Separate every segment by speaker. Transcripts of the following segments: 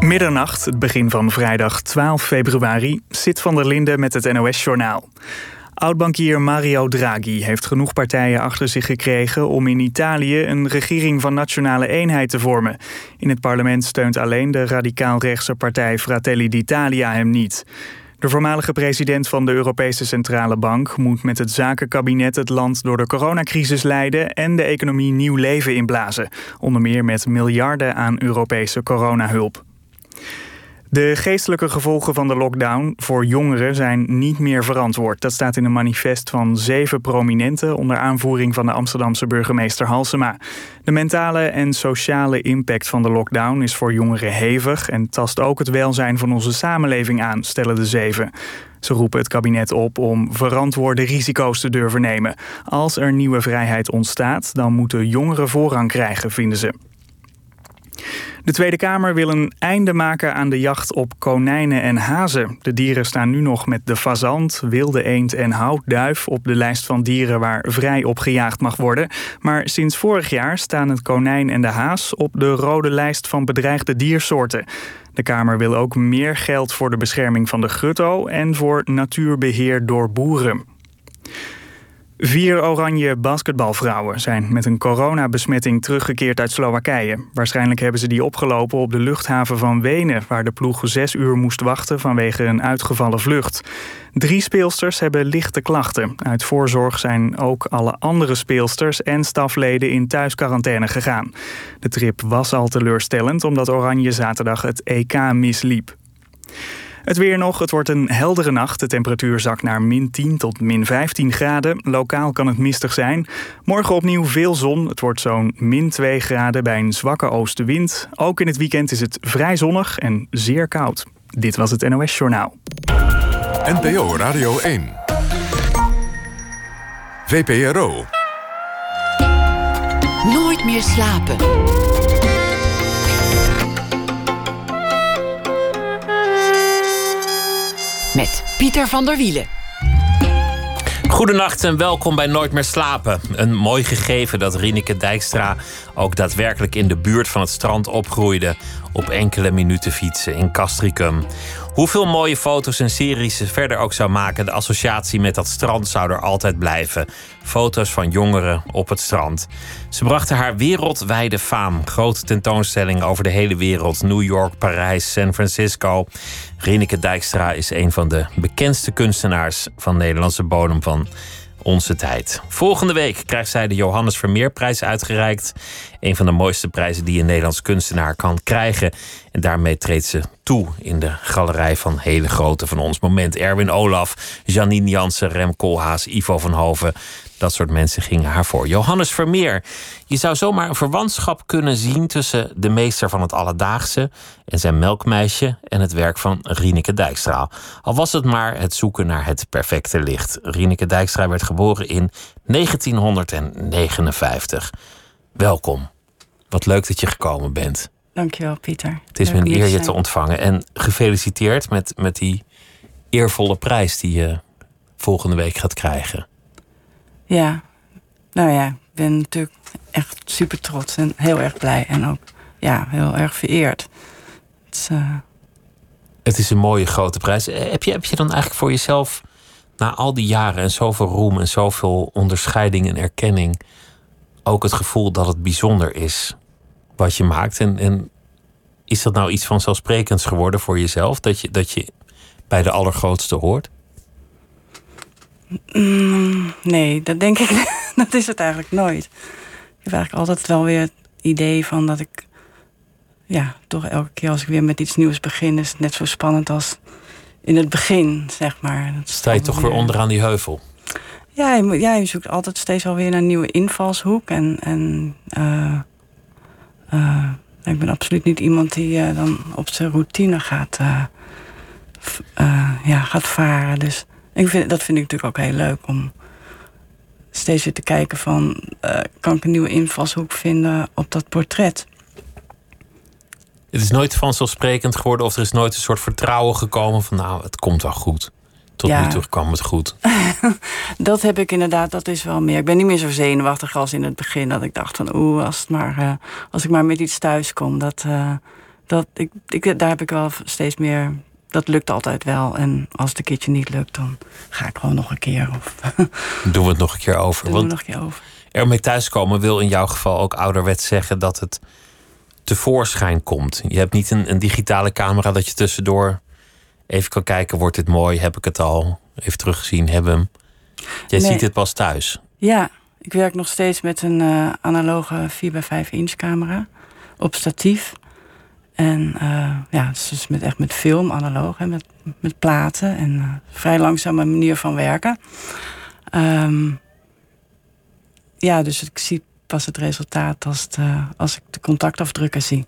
Speaker 1: Middernacht, het begin van vrijdag 12 februari, zit van der Linden met het NOS-journaal. Oudbankier Mario Draghi heeft genoeg partijen achter zich gekregen om in Italië een regering van nationale eenheid te vormen. In het parlement steunt alleen de radicaal-rechtse partij Fratelli d'Italia hem niet. De voormalige president van de Europese Centrale Bank moet met het zakenkabinet het land door de coronacrisis leiden en de economie nieuw leven inblazen, onder meer met miljarden aan Europese coronahulp. De geestelijke gevolgen van de lockdown voor jongeren zijn niet meer verantwoord. Dat staat in een manifest van zeven prominenten onder aanvoering van de Amsterdamse burgemeester Halsema. De mentale en sociale impact van de lockdown is voor jongeren hevig en tast ook het welzijn van onze samenleving aan, stellen de zeven. Ze roepen het kabinet op om verantwoorde risico's te durven nemen. Als er nieuwe vrijheid ontstaat, dan moeten jongeren voorrang krijgen, vinden ze. De Tweede Kamer wil een einde maken aan de jacht op konijnen en hazen. De dieren staan nu nog met de fazant, wilde eend en houtduif op de lijst van dieren waar vrij op gejaagd mag worden. Maar sinds vorig jaar staan het konijn en de haas op de rode lijst van bedreigde diersoorten. De Kamer wil ook meer geld voor de bescherming van de gutto en voor natuurbeheer door boeren. Vier oranje basketbalvrouwen zijn met een coronabesmetting teruggekeerd uit Slowakije. Waarschijnlijk hebben ze die opgelopen op de luchthaven van Wenen, waar de ploeg zes uur moest wachten vanwege een uitgevallen vlucht. Drie speelsters hebben lichte klachten. Uit voorzorg zijn ook alle andere speelsters en stafleden in thuisquarantaine gegaan. De trip was al teleurstellend omdat Oranje zaterdag het EK misliep. Het weer nog. Het wordt een heldere nacht. De temperatuur zakt naar min 10 tot min 15 graden. Lokaal kan het mistig zijn. Morgen opnieuw veel zon. Het wordt zo'n min 2 graden bij een zwakke oostenwind. Ook in het weekend is het vrij zonnig en zeer koud. Dit was het NOS Journaal.
Speaker 2: NPO Radio 1. VPRO.
Speaker 3: Nooit meer slapen. Met Pieter van der Wielen.
Speaker 4: Goedenacht en welkom bij Nooit meer slapen. Een mooi gegeven dat Rieneke Dijkstra ook daadwerkelijk in de buurt van het strand opgroeide op enkele minuten fietsen in Castricum. Hoeveel mooie foto's en series ze verder ook zou maken, de associatie met dat strand zou er altijd blijven. Foto's van jongeren op het strand. Ze brachten haar wereldwijde faam. Grote tentoonstellingen over de hele wereld. New York, Parijs, San Francisco. Rineke Dijkstra is een van de bekendste kunstenaars van Nederlandse bodem van onze tijd. Volgende week krijgt zij de Johannes Vermeerprijs uitgereikt. Een van de mooiste prijzen die een Nederlands kunstenaar kan krijgen. En daarmee treedt ze toe in de galerij van hele grote van ons moment. Erwin Olaf, Janine Jansen, Rem Koolhaas, Ivo van Hoven. Dat soort mensen gingen haar voor. Johannes Vermeer. Je zou zomaar een verwantschap kunnen zien tussen de meester van het alledaagse en zijn melkmeisje en het werk van Rieneke Dijkstra. Al was het maar het zoeken naar het perfecte licht. Rieneke Dijkstra werd geboren in 1959. Welkom. Wat leuk dat je gekomen bent.
Speaker 5: Dankjewel, Pieter.
Speaker 4: Het is me een eer je te ontvangen. En gefeliciteerd met, met die eervolle prijs die je volgende week gaat krijgen.
Speaker 5: Ja, nou ja, ik ben natuurlijk echt super trots en heel erg blij. En ook ja, heel erg vereerd.
Speaker 4: Het is, uh... het is een mooie grote prijs. Eh, heb je, heb je dan eigenlijk voor jezelf, na al die jaren en zoveel roem en zoveel onderscheiding en erkenning, ook het gevoel dat het bijzonder is wat je maakt? En, en is dat nou iets vanzelfsprekends geworden voor jezelf, dat je, dat je bij de allergrootste hoort?
Speaker 5: Mm, nee, dat denk ik. dat is het eigenlijk nooit. Ik heb eigenlijk altijd wel weer het idee van dat ik. Ja, toch elke keer als ik weer met iets nieuws begin, is het net zo spannend als in het begin, zeg maar.
Speaker 4: Sta je toch weer onderaan die heuvel?
Speaker 5: Ja je, ja, je zoekt altijd steeds alweer naar een nieuwe invalshoek. En, en uh, uh, ik ben absoluut niet iemand die uh, dan op zijn routine gaat, ja, gaat varen. Dus ik vind, dat vind ik natuurlijk ook heel leuk om steeds weer te kijken van... Uh, kan ik een nieuwe invalshoek vinden op dat portret?
Speaker 4: Het is nooit vanzelfsprekend geworden... of er is nooit een soort vertrouwen gekomen van... nou, het komt wel goed. Tot nu toe kwam het goed.
Speaker 5: dat heb ik inderdaad, dat is wel meer. Ik ben niet meer zo zenuwachtig als in het begin. Dat ik dacht van oeh, als, het maar, uh, als ik maar met iets thuis kom. Dat, uh, dat, ik, ik, daar heb ik wel steeds meer. Dat lukt altijd wel. En als het een keertje niet lukt, dan ga ik gewoon nog een keer. Of
Speaker 4: Doen we het nog een keer over.
Speaker 5: doen we nog een keer over.
Speaker 4: Ermee thuiskomen wil in jouw geval ook ouderwets zeggen dat het tevoorschijn komt. Je hebt niet een, een digitale camera dat je tussendoor even kan kijken: wordt dit mooi? Heb ik het al? Even teruggezien, hebben hem. Jij
Speaker 5: Nee.
Speaker 4: ziet het pas thuis.
Speaker 5: Ja, ik werk nog steeds met een eh, analoge 4x5 inch camera op statief. En eh, ja, dus met, echt met film, analoog, hè, met, met platen. En eh, vrij langzame manier van werken. Ehm, ja, dus ik zie pas het resultaat als, het, eh, als ik de contactafdrukken zie.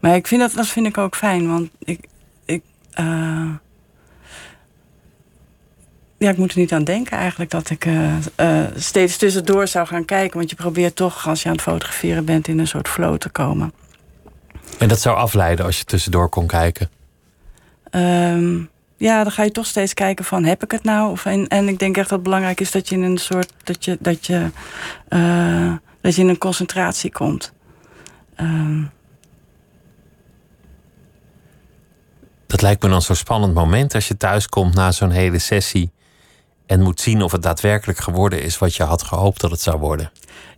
Speaker 5: Maar ik vind dat, dat vind ik ook fijn, want ik... ik ja, ik moet er niet aan denken eigenlijk dat ik steeds tussendoor zou gaan kijken. Want je probeert toch, als je aan het fotograferen bent, in een soort flow te komen.
Speaker 4: En dat zou afleiden als je tussendoor kon kijken.
Speaker 5: Ehm, ja, dan ga je toch steeds kijken van, heb ik het nou? Of, en, en ik denk echt dat het belangrijk is dat je in een soort, dat je, dat je, eh, dat je in een concentratie komt. Ehm,
Speaker 4: Dat lijkt me dan zo'n spannend moment als je thuis komt na zo'n hele sessie. En moet zien of het daadwerkelijk geworden is wat je had gehoopt dat het zou worden.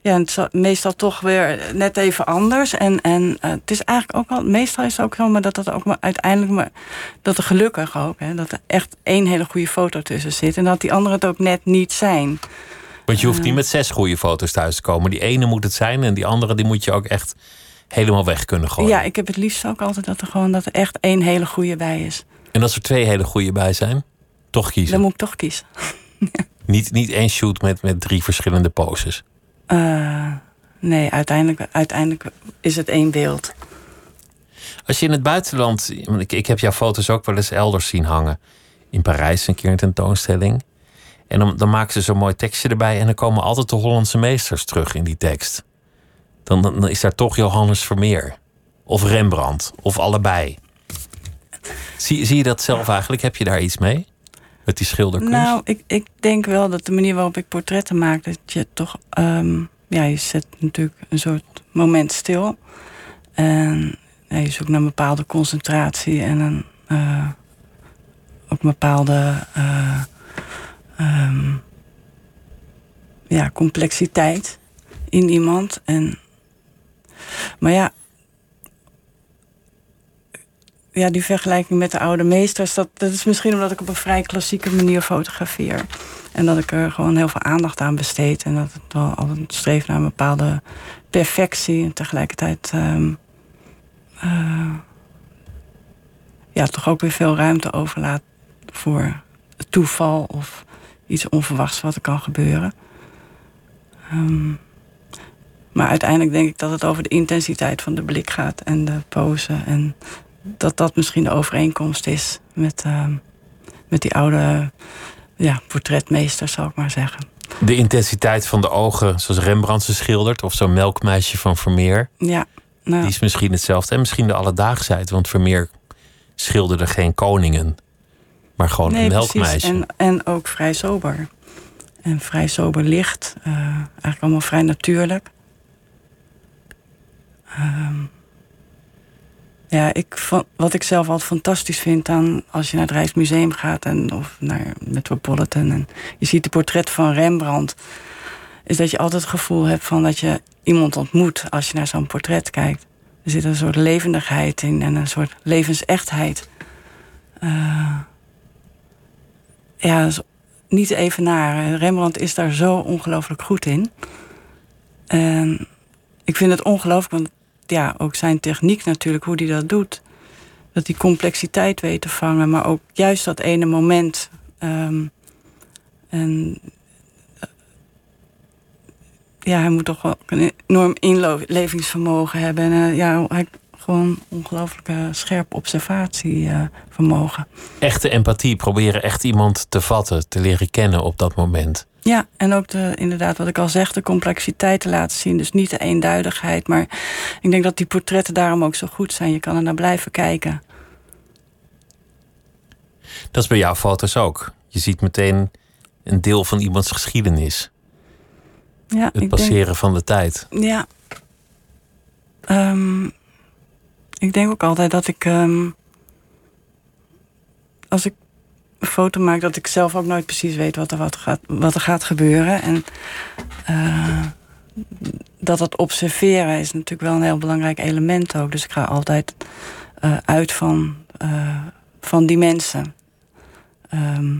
Speaker 5: ja, en het is meestal toch weer net even anders. En, en eh, het is eigenlijk ook wel, meestal is het ook zo, maar dat het ook maar uiteindelijk, maar dat er gelukkig ook, hè, dat er echt één hele goede foto tussen zit. En dat die anderen het ook net niet zijn.
Speaker 4: Want je hoeft niet met zes goede foto's thuis te komen. Die ene moet het zijn en die andere die moet je ook echt helemaal weg kunnen gooien.
Speaker 5: Ja, ik heb het liefst ook altijd dat er gewoon dat er echt één hele goede bij is.
Speaker 4: En als er twee hele goede bij zijn, toch kiezen.
Speaker 5: Dan moet ik toch kiezen.
Speaker 4: Niet, niet één shoot met, met drie verschillende poses.
Speaker 5: Eh, nee, uiteindelijk, uiteindelijk is het één beeld.
Speaker 4: Als je in het buitenland, ik, ik heb jouw foto's ook wel eens elders zien hangen. In Parijs een keer een tentoonstelling. En dan, dan maken ze zo'n mooi tekstje erbij en dan komen altijd de Hollandse meesters terug in die tekst. Dan, dan, dan is daar toch Johannes Vermeer. Of Rembrandt. Of allebei. Zie, zie je dat zelf eigenlijk? Heb je daar iets mee? Met die schilderkunst?
Speaker 5: Nou, ik, ik denk wel dat de manier waarop ik portretten maak, dat je toch, ehm, ja, je zet natuurlijk een soort moment stil. En je zoekt naar een bepaalde concentratie en een, eh, ook een bepaalde eh, ehm, ja, complexiteit in iemand. En, maar ja, ja, die vergelijking met de oude meesters, dat, dat is misschien omdat ik op een vrij klassieke manier fotografeer. En dat ik er gewoon heel veel aandacht aan besteed. En dat het wel altijd streeft naar een bepaalde perfectie. En tegelijkertijd ehm, eh, ja, toch ook weer veel ruimte overlaat voor toeval of iets onverwachts wat er kan gebeuren. Ehm, maar uiteindelijk denk ik dat het over de intensiteit van de blik gaat en de pose. En dat dat misschien de overeenkomst is met, ehm, met die oude ja, portretmeesters, zal ik maar zeggen.
Speaker 4: De intensiteit van de ogen, zoals Rembrandt ze schildert, of zo'n melkmeisje van Vermeer,
Speaker 5: Ja, nou,
Speaker 4: die is misschien hetzelfde. En misschien de alledaagsheid, want Vermeer schilderde geen koningen, maar gewoon een melkmeisje.
Speaker 5: En, en ook vrij sober. En vrij sober licht. eh, eigenlijk allemaal vrij natuurlijk. Ehm, ja, ik, wat ik zelf altijd fantastisch vind aan als je naar het Rijksmuseum gaat en, of naar Metropolitan en je ziet de portret van Rembrandt, is dat je altijd het gevoel hebt van dat je iemand ontmoet als je naar zo'n portret kijkt. Er zit een soort levendigheid in en een soort levensechtheid. Eh, ja, is niet te evenaren. Rembrandt is daar zo ongelooflijk goed in. En ik vind het ongelooflijk, want ja, ook zijn techniek natuurlijk, hoe hij dat doet. Dat die complexiteit weet te vangen, maar ook juist dat ene moment. ehm, en eh, ja, hij moet toch wel een enorm inlevingsvermogen hebben. En eh, ja, hij gewoon ongelooflijk eh, scherp observatievermogen.
Speaker 4: Echte empathie, proberen echt iemand te vatten, te leren kennen op dat moment.
Speaker 5: Ja, en ook de, inderdaad, wat ik al zeg, de complexiteit te laten zien. Dus niet de eenduidigheid. Maar ik denk dat die portretten daarom ook zo goed zijn. Je kan er naar blijven kijken.
Speaker 4: Dat is bij jouw foto's ook. Je ziet meteen een deel van iemands geschiedenis.
Speaker 5: Ja,
Speaker 4: Het passeren van de tijd.
Speaker 5: Ja. Ehm, ik denk ook altijd dat ik. ehm, als ik foto maak, dat ik zelf ook nooit precies weet wat er, wat gaat, wat er gaat gebeuren. En eh, dat dat observeren is natuurlijk wel een heel belangrijk element ook. Dus ik ga altijd eh, uit van, eh, van die mensen. Ehm,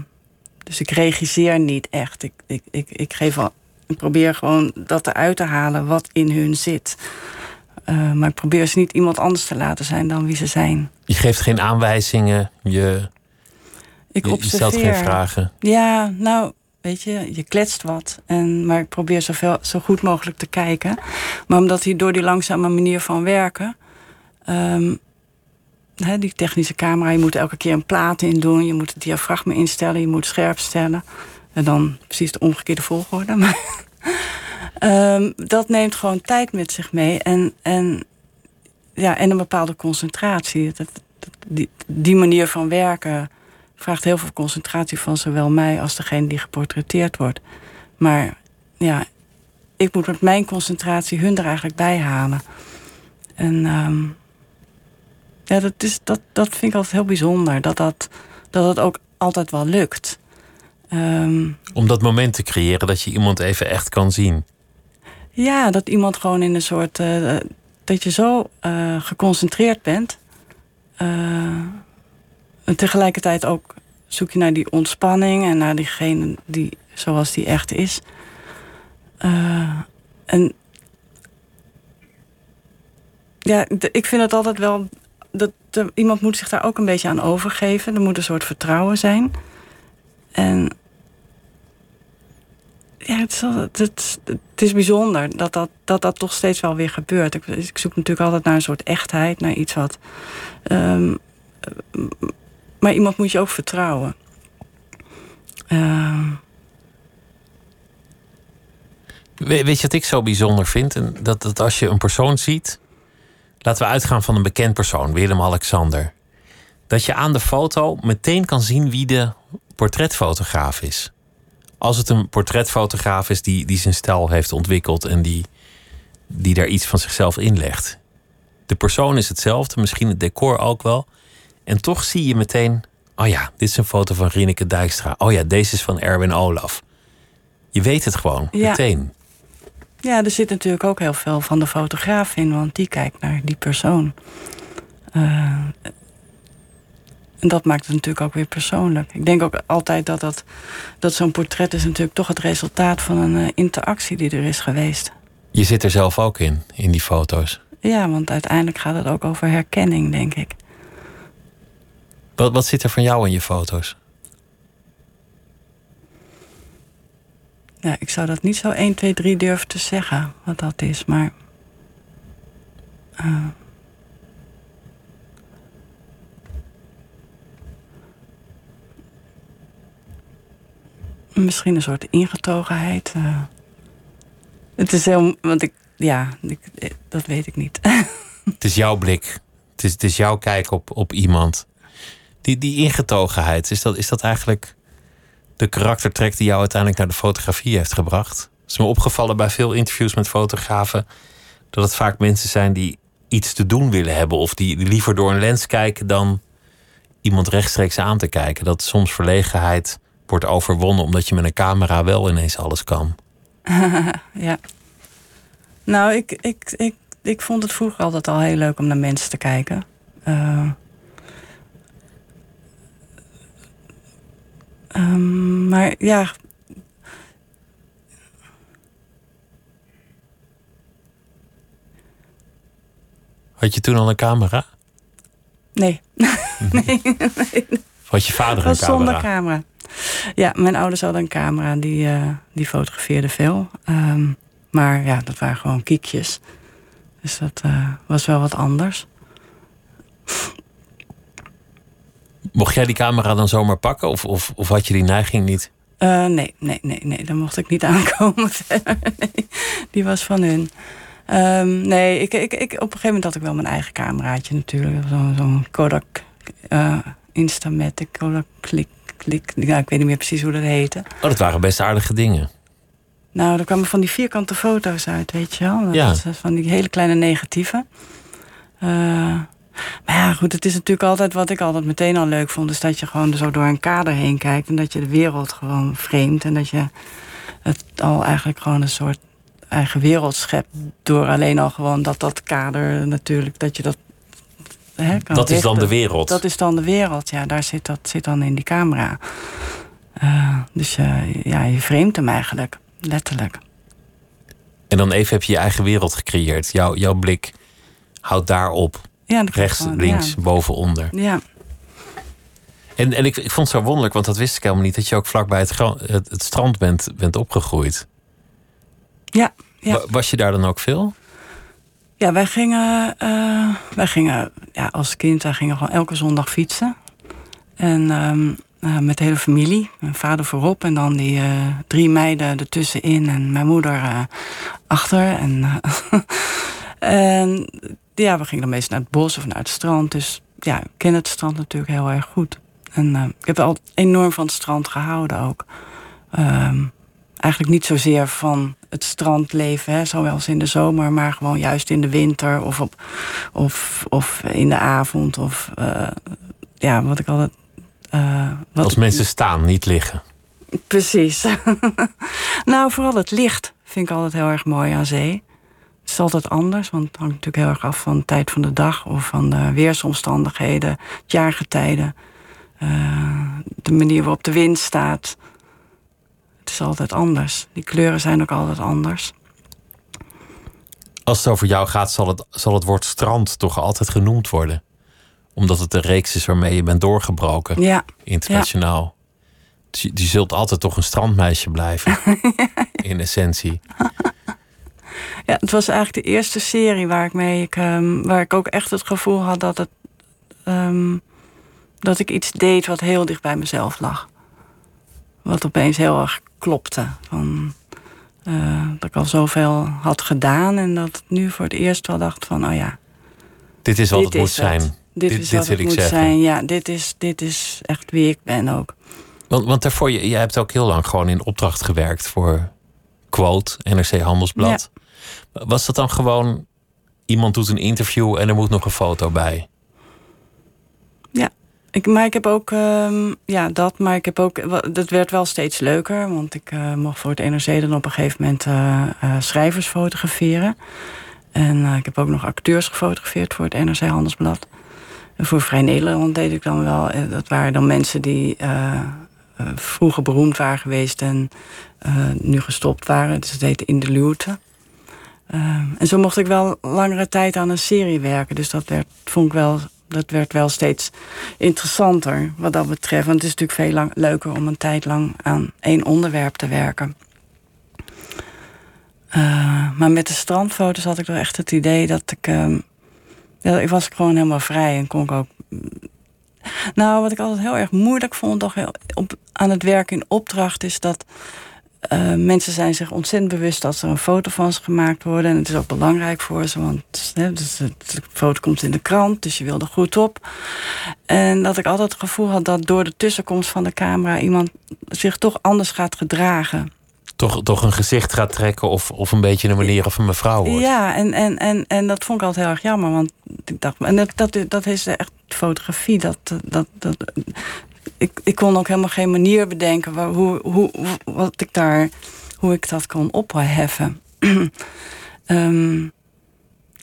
Speaker 5: dus ik regisseer niet echt. Ik, ik, ik, ik, geef al, ik probeer gewoon dat eruit te halen wat in hun zit. Maar ik probeer ze niet iemand anders te laten zijn dan wie ze zijn.
Speaker 4: Je geeft geen aanwijzingen, je,
Speaker 5: Ik
Speaker 4: je, stelt geen vragen.
Speaker 5: Ja, nou, weet je, je kletst wat. En, maar ik probeer zoveel, zo goed mogelijk te kijken. Maar omdat hij door die langzame manier van werken... ehm, hè, die technische camera, je moet elke keer een plaat in doen. Je moet het diafragma instellen, je moet scherp stellen. En dan precies de omgekeerde volgorde. Maar ehm, dat neemt gewoon tijd met zich mee. En, en, ja, en een bepaalde concentratie. Dat, dat- die, die manier van werken vraagt heel veel concentratie van zowel mij als degene die geportretteerd wordt. Maar ja, ik moet met mijn concentratie hun er eigenlijk bij halen. En ehm, ja, dat, is, dat, dat vind ik altijd heel bijzonder. Dat dat, dat het ook altijd wel lukt. Ehm,
Speaker 4: Om dat moment te creëren dat je iemand even echt kan zien.
Speaker 5: ja, dat iemand gewoon in een soort. eh, dat je zo eh, geconcentreerd bent. eh, en tegelijkertijd ook zoek je naar die ontspanning en naar diegene die zoals die echt is. Eh, en ja, ik vind het altijd wel. Dat, iemand moet zich daar ook een beetje aan overgeven. Er moet een soort vertrouwen zijn. En ja, het is, het, is bijzonder dat dat, dat dat toch steeds wel weer gebeurt. Ik, ik zoek natuurlijk altijd naar een soort echtheid, naar iets wat. ehm, eh, maar iemand moet je ook vertrouwen. Ehm,
Speaker 4: We- weet je wat ik zo bijzonder vind? Dat, dat als je een persoon ziet. Laten we uitgaan van een bekend persoon, Willem-Alexander. Dat je aan de foto meteen kan zien wie de portretfotograaf is. Als het een portretfotograaf is die, die zijn stijl heeft ontwikkeld en die, die daar iets van zichzelf inlegt. De persoon is hetzelfde, misschien het decor ook wel. En toch zie je meteen, oh ja, dit is een foto van Rieneke Dijkstra. Oh ja, deze is van Erwin Olaf. Je weet het gewoon,
Speaker 5: Ja.
Speaker 4: meteen.
Speaker 5: ja, er zit natuurlijk ook heel veel van de fotograaf in, want die kijkt naar die persoon. Eh, en dat maakt het natuurlijk ook weer persoonlijk. Ik denk ook altijd dat, dat, dat zo'n portret is natuurlijk toch het resultaat van een eh, interactie die er is geweest.
Speaker 4: Je zit er zelf ook in, in die foto's.
Speaker 5: Ja, want uiteindelijk gaat het ook over herkenning, denk ik.
Speaker 4: Wat, wat zit er van jou in je foto's?
Speaker 5: Ja, ik zou dat niet zo 1, 2, 3 durven te zeggen wat dat is, maar. eh, misschien een soort ingetogenheid. eh. het is heel. Want ik. Ja, ik, eh, dat weet ik niet.
Speaker 4: Het is jouw blik. Het is, het is jouw kijk op, op iemand. Die, die ingetogenheid, is dat, is dat eigenlijk de karaktertrek die jou uiteindelijk naar de fotografie heeft gebracht? Het is me opgevallen bij veel interviews met fotografen dat het vaak mensen zijn die iets te doen willen hebben of die, liever door een lens kijken dan iemand rechtstreeks aan te kijken. Dat soms verlegenheid wordt overwonnen omdat je met een camera wel ineens alles kan.
Speaker 5: ja. Nou, ik, ik, ik, ik vond het vroeger altijd al heel leuk om naar mensen te kijken. Eh, ehm, maar ja.
Speaker 4: Had je toen al een camera?
Speaker 5: Nee,
Speaker 4: Of had je vader een
Speaker 5: was zonder
Speaker 4: camera?
Speaker 5: camera. Ja, mijn ouders hadden een camera die, eh, die fotografeerde veel. Ehm, maar ja, dat waren gewoon kiekjes. Dus dat eh, was wel wat anders.
Speaker 4: Mocht jij die camera dan zomaar pakken of, of, of had je die neiging niet?
Speaker 5: Eh, nee, nee, nee, nee, daar mocht ik niet aankomen. nee, die was van hun. Ehm, nee, ik, ik, ik, op een gegeven moment had ik wel mijn eigen cameraatje natuurlijk. Zo'n zo'n Kodak eh Instamatic, Kodak Klik, Klik. Ja, ik weet niet meer precies hoe dat heette.
Speaker 4: Oh, dat waren best aardige dingen.
Speaker 5: Nou, er kwamen van die vierkante foto's uit, weet je wel. Dat
Speaker 4: Ja.
Speaker 5: was, van die hele kleine negatieven. Eh, maar ja, goed, het is natuurlijk altijd wat ik altijd meteen al leuk vond. Is dat je gewoon zo door een kader heen kijkt. En dat je de wereld gewoon vreemd. En dat je het al eigenlijk gewoon een soort eigen wereld schept. Door alleen al gewoon dat dat kader natuurlijk, dat je dat
Speaker 4: Hè, dat is dan de wereld?
Speaker 5: Dat is dan de wereld, ja. Daar zit, dat zit dan in die camera. Uh, dus uh, ja, je vreemdt hem eigenlijk, letterlijk.
Speaker 4: En dan even heb je je eigen wereld gecreëerd. Jouw, jouw blik houdt daarop. Ja, Rechts, links, ja. boven, onder.
Speaker 5: Ja.
Speaker 4: En, en ik, ik vond het zo wonderlijk, want dat wist ik helemaal niet... dat je ook vlakbij het, het, het strand bent, bent opgegroeid.
Speaker 5: Ja, ja.
Speaker 4: Was je daar dan ook veel?
Speaker 5: Ja, wij gingen, uh, wij gingen ja, als kind wij gingen gewoon elke zondag fietsen. En um, uh, met de hele familie. Mijn vader voorop en dan die uh, drie meiden ertussenin en mijn moeder achter. En, en ja, we gingen dan meestal naar het bos of naar het strand. Dus ja, ik ken het strand natuurlijk heel erg goed. En ik heb al enorm van het strand gehouden ook. Um, eigenlijk niet zozeer van het strandleven, hè, zoals in de zomer, maar gewoon juist in de winter of, op, of, of in de avond. Of uh, ja, wat ik altijd. Uh, wat
Speaker 4: Als mensen staan, niet liggen.
Speaker 5: Precies. nou, vooral het licht vind ik altijd heel erg mooi aan zee. Het is altijd anders, want het hangt natuurlijk heel erg af van de tijd van de dag of van de weersomstandigheden, het jaargetijden, uh, de manier waarop de wind staat. Het is altijd anders. Die kleuren zijn ook altijd anders.
Speaker 4: Als het over jou gaat, zal het, zal het woord strand toch altijd genoemd worden. Omdat het de reeks is waarmee je bent doorgebroken.
Speaker 5: Ja.
Speaker 4: Internationaal. Ja. Dus je, zult altijd toch een strandmeisje blijven. in essentie.
Speaker 5: Ja, het was eigenlijk de eerste serie waar ik mee, ik, um, waar ik ook echt het gevoel had dat het. Um, dat ik iets deed wat heel dicht bij mezelf lag. Wat opeens heel erg klopte. Van, uh, dat ik al zoveel had gedaan en dat ik nu voor het eerst wel dacht van, oh ja.
Speaker 4: Dit is wat het moet zijn.
Speaker 5: Dit, dit, is wat het moet zeggen. zijn. Ja, dit is, dit is echt wie ik ben ook.
Speaker 4: Want, want daarvoor, je, je hebt ook heel lang gewoon in opdracht gewerkt voor Quote, NRC Handelsblad. Was dat dan gewoon iemand doet een interview en er moet nog een foto bij?
Speaker 5: Ik, maar ik heb ook, uh, ja, dat, maar ik heb ook, dat werd wel steeds leuker. Want ik uh, mocht voor het NRC dan op een gegeven moment uh, schrijvers fotograferen. En ik heb ook nog acteurs gefotografeerd voor het NRC Handelsblad. En voor Vrij Nederland deed ik dan wel, dat waren dan mensen die vroeger beroemd waren geweest en nu gestopt waren. Dus het heette In de Luwte. En zo mocht ik wel langere tijd aan een serie werken. Dus dat werd, vond ik wel dat werd wel steeds interessanter wat dat betreft. Want het is natuurlijk veel lang, leuker om een tijd lang aan één onderwerp te werken. Uh, maar met de strandfoto's had ik toch echt het idee dat ik. Uh, ja, ik was gewoon helemaal vrij en kon ik ook. Nou, wat ik altijd heel erg moeilijk vond toch op, aan het werken in opdracht is dat uh, mensen zijn zich ontzettend bewust dat er een foto van ze gemaakt worden. En het is ook belangrijk voor ze, want hè, dus de foto komt in de krant, dus je wil er goed op. En dat ik altijd het gevoel had dat door de tussenkomst van de camera iemand zich toch anders gaat gedragen.
Speaker 4: Toch, toch een gezicht gaat trekken of, of een beetje een manier of een mevrouw wordt.
Speaker 5: Ja, en, en, en, en dat vond ik altijd heel erg jammer. Want ik dacht, en dat, dat, dat is echt fotografie. Dat, dat, dat, ik, ik kon ook helemaal geen manier bedenken waar, hoe, hoe, wat ik daar, hoe ik dat kon opheffen. um,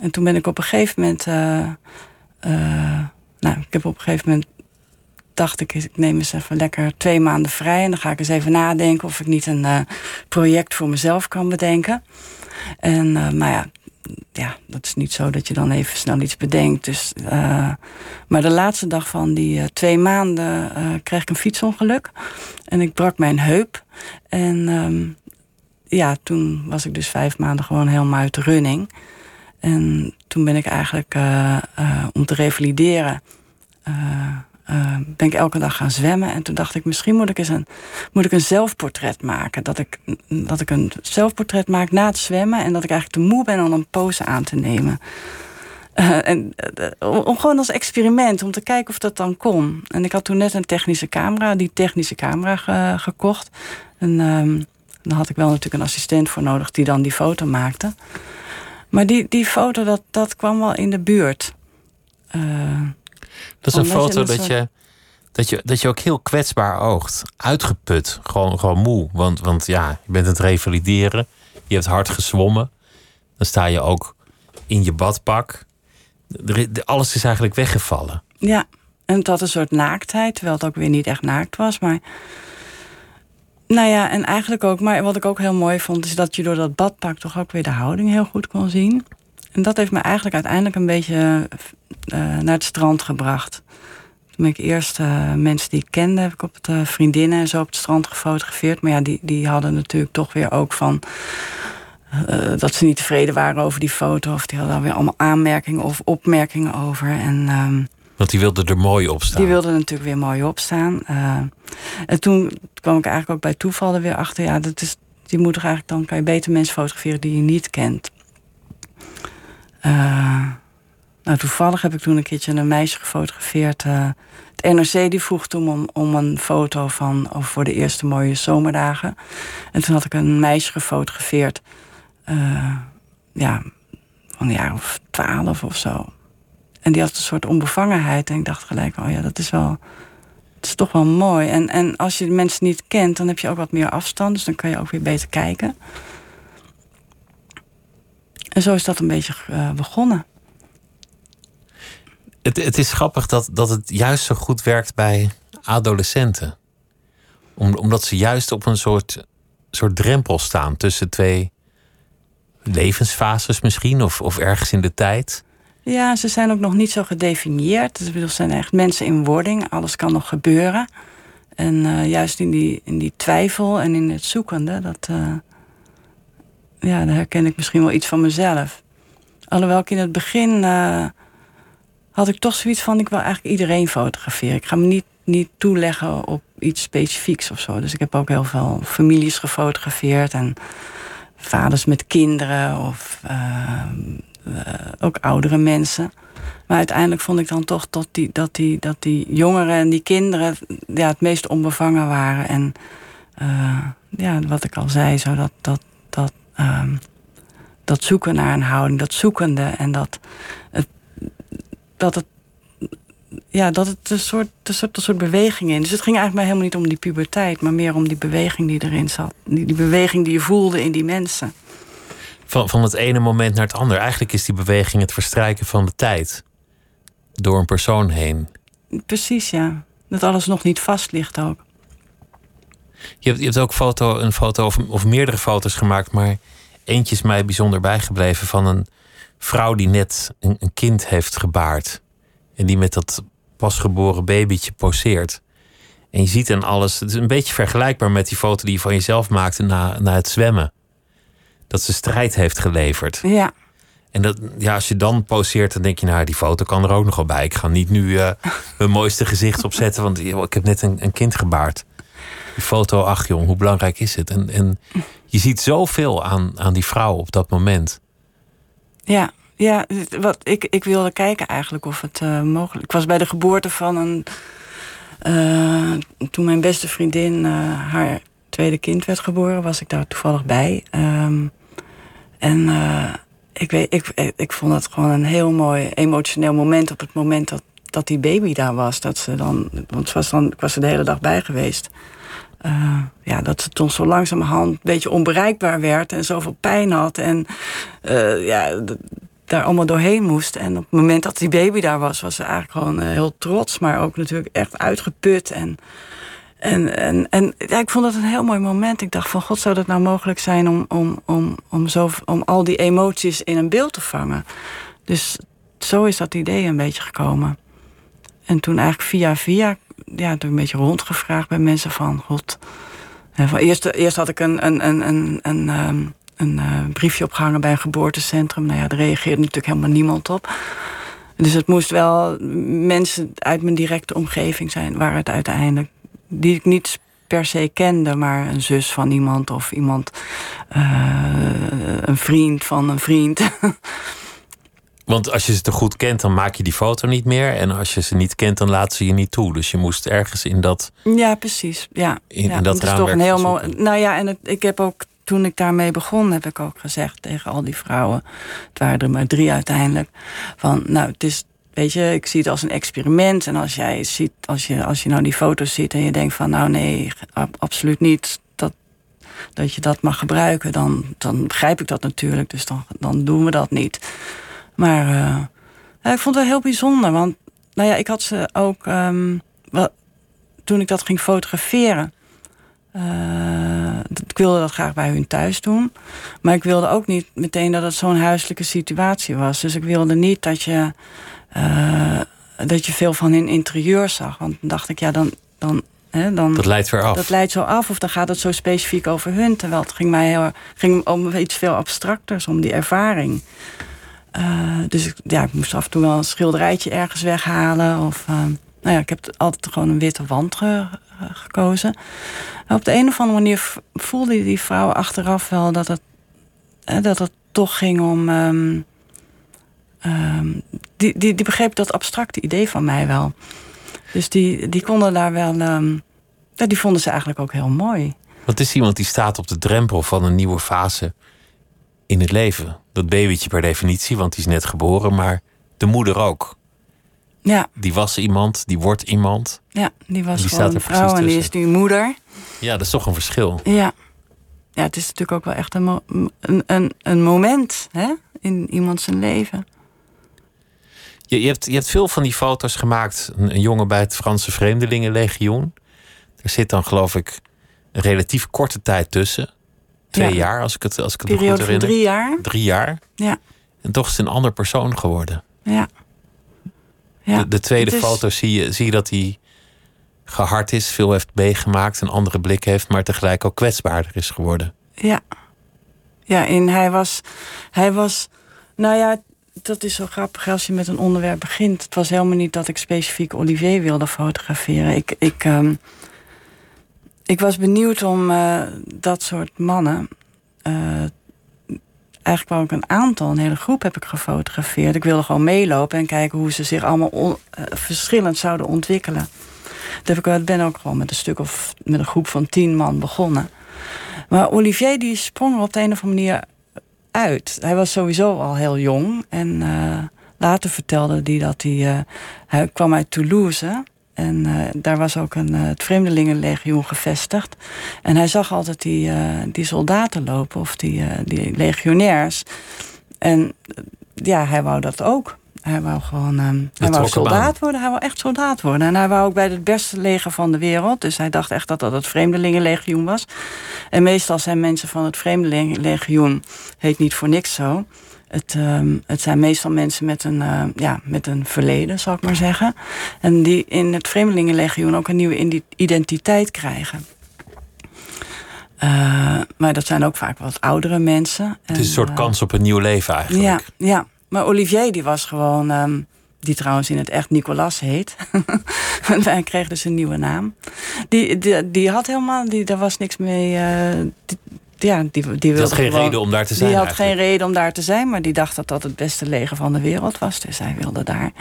Speaker 5: en toen ben ik op een gegeven moment. Uh, uh, nou, ik heb op een gegeven moment. dacht ik, ik neem eens even lekker twee maanden vrij. En dan ga ik eens even nadenken of ik niet een uh, project voor mezelf kan bedenken. En, maar ja, ja, dat is niet zo dat je dan even snel iets bedenkt. Dus, uh, maar de laatste dag van die uh, twee maanden uh, kreeg ik een fietsongeluk. En ik brak mijn heup. En um, ja, toen was ik dus vijf maanden gewoon helemaal uit running. En toen ben ik eigenlijk om te revalideren uh, ben ik elke dag gaan zwemmen. En toen dacht ik, misschien moet ik eens een, moet ik een zelfportret maken. Dat ik, dat ik een zelfportret maak na het zwemmen. En dat ik eigenlijk te moe ben om een pose aan te nemen. Uh, en, uh, om gewoon als experiment, om te kijken of dat dan kon. En ik had toen net een technische camera, die technische camera ge gekocht. En um, dan had ik wel natuurlijk een assistent voor nodig die dan die foto maakte. Maar die, die foto, dat, dat kwam wel in de buurt.
Speaker 4: Dat is een foto dat je, dat, je, dat je ook heel kwetsbaar oogt. Uitgeput, gewoon, gewoon moe. Want, want ja, je bent aan het revalideren. Je hebt hard gezwommen. Dan sta je ook in je badpak. Alles is eigenlijk weggevallen.
Speaker 5: Ja, en het had een soort naaktheid, terwijl het ook weer niet echt naakt was. Maar nou ja, en eigenlijk ook, maar wat ik ook heel mooi vond, is dat je door dat badpak toch ook weer de houding heel goed kon zien. En dat heeft me eigenlijk uiteindelijk een beetje uh, naar het strand gebracht. Toen ik eerst uh, mensen die ik kende, heb ik op het uh, vriendinnen en zo op het strand gefotografeerd. Maar ja, die, die hadden natuurlijk toch weer ook van. dat ze niet tevreden waren over die foto. Of die hadden weer allemaal aanmerkingen of opmerkingen over. En ehm,
Speaker 4: want die wilde er mooi op staan.
Speaker 5: Die wilde natuurlijk weer mooi opstaan. Uh, en toen kwam ik eigenlijk ook bij toeval er weer achter. Ja, dat is, die moet eigenlijk dan kan je beter mensen fotograferen die je niet kent. Uh, nou, toevallig heb ik toen een keertje een meisje gefotografeerd. Uh, het NRC die vroeg toen om, om een foto van over voor de eerste mooie zomerdagen. En toen had ik een meisje gefotografeerd. ja, van een jaar of twaalf of zo. En die had een soort onbevangenheid. En ik dacht gelijk, oh ja, dat is wel. Het is toch wel mooi. En, en als je mensen niet kent, dan heb je ook wat meer afstand. Dus dan kan je ook weer beter kijken. En zo is dat een beetje uh, begonnen.
Speaker 4: Het, het is grappig dat, dat het juist zo goed werkt bij adolescenten. Om, omdat ze juist op een soort, soort drempel staan tussen twee levensfases misschien, of, of ergens in de tijd.
Speaker 5: Ja, ze zijn ook nog niet zo gedefinieerd. Ze zijn echt mensen in wording. Alles kan nog gebeuren. En uh, juist in die, in die twijfel en in het zoekende, dat, uh, ja, daar herken ik misschien wel iets van mezelf. Alhoewel ik in het begin uh, had ik toch zoiets van: ik wil eigenlijk iedereen fotograferen. Ik ga me niet, niet toeleggen op iets specifieks of zo. Dus ik heb ook heel veel families gefotografeerd en vaders met kinderen of uh, ook oudere mensen. Maar uiteindelijk vond ik dan toch dat die, dat die, dat die jongeren en die kinderen ja, het meest onbevangen waren. En ja, wat ik al zei, zo dat, dat, dat, um, dat zoeken naar een houding, dat zoekende en dat het, dat het ja, dat het een soort, een soort, een soort beweging in. Dus het ging eigenlijk helemaal niet om die puberteit, maar meer om die beweging die erin zat. Die, die beweging die je voelde in die mensen
Speaker 4: van, van het ene moment naar het andere. Eigenlijk is die beweging het verstrijken van de tijd door een persoon heen.
Speaker 5: Precies, ja. Dat alles nog niet vast ligt ook.
Speaker 4: Je hebt, je hebt ook foto, een foto of, of meerdere foto's gemaakt, maar eentje is mij bijzonder bijgebleven van een vrouw die net een, een kind heeft gebaard. En die met dat pasgeboren babytje poseert. En je ziet dan alles. Het is een beetje vergelijkbaar met die foto die je van jezelf maakte na, na het zwemmen dat ze strijd heeft geleverd.
Speaker 5: Ja.
Speaker 4: En dat, ja, als je dan poseert, dan denk je, nou, die foto kan er ook nog wel bij. Ik ga niet nu uh, mijn mooiste gezicht opzetten, want ik heb net een, een, kind gebaard. Die foto, ach jong, hoe belangrijk is het? En, en je ziet zoveel aan, aan die vrouw op dat moment.
Speaker 5: Ja, ja wat, ik, ik wilde kijken eigenlijk of het uh, mogelijk... Ik was bij de geboorte van een... Uh, toen mijn beste vriendin haar tweede kind werd geboren, was ik daar toevallig bij. Um, en ik, weet, ik, ik vond het gewoon een heel mooi emotioneel moment op het moment dat, dat die baby daar was. Dat ze dan, want was dan, ik was er de hele dag bij geweest. Uh, ja, dat ze toen zo langzamerhand een beetje onbereikbaar werd en zoveel pijn had. En uh, ja, daar allemaal doorheen moest. En op het moment dat die baby daar was, was ze eigenlijk gewoon heel trots, maar ook natuurlijk echt uitgeput. En en, en, en ja, ik vond het een heel mooi moment. Ik dacht van god, zou dat nou mogelijk zijn om, om, om, om, zo, om al die emoties in een beeld te vangen. Dus zo is dat idee een beetje gekomen. En toen eigenlijk via via, ja, toen een beetje rondgevraagd bij mensen van god. Van eerst, eerst had ik een, een, een, een, een, ehm, een uh, briefje opgehangen bij een geboortecentrum. Nou ja, daar reageerde natuurlijk helemaal niemand op. Dus het moest wel mensen uit mijn directe omgeving zijn, waar het uiteindelijk die ik niet per se kende, maar een zus van iemand of iemand, uh, een vriend van een vriend.
Speaker 4: Want als je ze te goed kent, dan maak je die foto niet meer. En als je ze niet kent, dan laat ze je niet toe. Dus je moest ergens in dat.
Speaker 5: Ja, precies. Ja,
Speaker 4: in,
Speaker 5: ja,
Speaker 4: in dat,
Speaker 5: dat is toch een heel mooi. Nou ja, en het, ik heb ook toen ik daarmee begon, heb ik ook gezegd tegen al die vrouwen. Het waren er maar drie uiteindelijk. Van nou, het is weet je, ik zie het als een experiment. En als jij ziet, als je, als je nou die foto's ziet en je denkt van nou nee, absoluut niet dat, dat je dat mag gebruiken, dan, dan begrijp ik dat natuurlijk. Dus dan, dan doen we dat niet. Maar uh, ja, ik vond het wel heel bijzonder. Want nou ja, ik had ze ook. Um, wel, toen ik dat ging fotograferen. Uh, ik wilde dat graag bij hun thuis doen. Maar ik wilde ook niet meteen dat het zo'n huiselijke situatie was. Dus ik wilde niet dat je, uh, dat je veel van hun interieur zag. Want dan dacht ik, ja, dan. dan, hè, dan
Speaker 4: dat leidt weer af.
Speaker 5: Dat leidt zo af, of dan gaat het zo specifiek over hun. Terwijl het ging mij heel, ging om iets veel abstracters, om die ervaring. Uh, dus ik, ja, ik moest af en toe wel een schilderijtje ergens weghalen. Of, uh, nou ja, ik heb altijd gewoon een witte wand ge, gekozen. op de een of andere manier voelde die vrouw achteraf wel dat het, dat het toch ging om. Um, um, die, die, die begreep dat abstracte idee van mij wel. Dus die, die konden daar wel. Ja, die vonden ze eigenlijk ook heel mooi.
Speaker 4: Wat is iemand die staat op de drempel van een nieuwe fase in het leven? Dat babytje per definitie, want die is net geboren, maar de moeder ook.
Speaker 5: Ja.
Speaker 4: Die was iemand, die wordt iemand.
Speaker 5: Ja, die was die gewoon een vrouw en die is nu moeder.
Speaker 4: Ja, dat is toch een verschil.
Speaker 5: Ja. Ja, het is natuurlijk ook wel echt een, een, een, een moment hè? in iemand zijn leven.
Speaker 4: Je, je, hebt, je hebt veel van die foto's gemaakt. Een, een jongen bij het Franse Vreemdelingenlegioen. Er zit dan geloof ik een relatief korte tijd tussen. Twee
Speaker 5: Ja.
Speaker 4: jaar, als ik het, als ik het
Speaker 5: Periode
Speaker 4: me goed herinner.
Speaker 5: drie jaar.
Speaker 4: Drie jaar.
Speaker 5: Ja,
Speaker 4: En toch is het een ander persoon geworden.
Speaker 5: ja. ja.
Speaker 4: De, de tweede
Speaker 5: is-
Speaker 4: foto zie je, zie je dat hij gehard is, veel heeft meegemaakt, een andere blik heeft, maar tegelijk ook kwetsbaarder is geworden.
Speaker 5: Ja. Ja, en hij was, hij was... Nou ja, dat is zo grappig als je met een onderwerp begint. Het was helemaal niet dat ik specifiek Olivier wilde fotograferen. Ik, ik, ehm, ik was benieuwd om eh, dat soort mannen... eh, eigenlijk wou ik een aantal, een hele groep heb ik gefotografeerd. Ik wilde gewoon meelopen en kijken hoe ze zich allemaal eh, verschillend zouden ontwikkelen. Dat heb ik, ben ook gewoon met een stuk of met een groep van tien man begonnen. Maar Olivier die sprong er op de een of andere manier uit. Hij was sowieso al heel jong. En later vertelde hij dat hij... hij kwam uit Toulouse. En eh, daar was ook een, eh, het Vreemdelingenlegioen gevestigd. En hij zag altijd die, eh, die soldaten lopen. Of die, die legionairs. En ja, hij wou dat ook. Hij wou gewoon ehm, hij wou soldaat worden. Hij wou echt soldaat worden. En hij wou ook bij het beste leger van de wereld. Dus hij dacht echt dat dat het Vreemdelingenlegioen was. En meestal zijn mensen van het Vreemdelingenlegioen... heet niet voor niks zo. Het, ehm, het zijn meestal mensen met een, eh, ja, met een verleden, zal ik maar zeggen. En die in het Vreemdelingenlegioen ook een nieuwe identiteit krijgen. Eh, maar dat zijn ook vaak wat oudere mensen.
Speaker 4: Het is een soort kans op een nieuw leven eigenlijk.
Speaker 5: Ja, ja, maar Olivier die was gewoon... ehm, die trouwens in het echt Nicolas heet. Want Hij kreeg dus een nieuwe naam. Die, die, die had helemaal... Die, daar was niks mee... eh, die, ja, die, die,
Speaker 4: Die
Speaker 5: wilde
Speaker 4: had geen
Speaker 5: gewoon-
Speaker 4: reden om daar te zijn
Speaker 5: Die had
Speaker 4: eigenlijk.
Speaker 5: geen reden om daar te zijn, maar die dacht dat dat het beste leger van de wereld was. Dus hij wilde daar.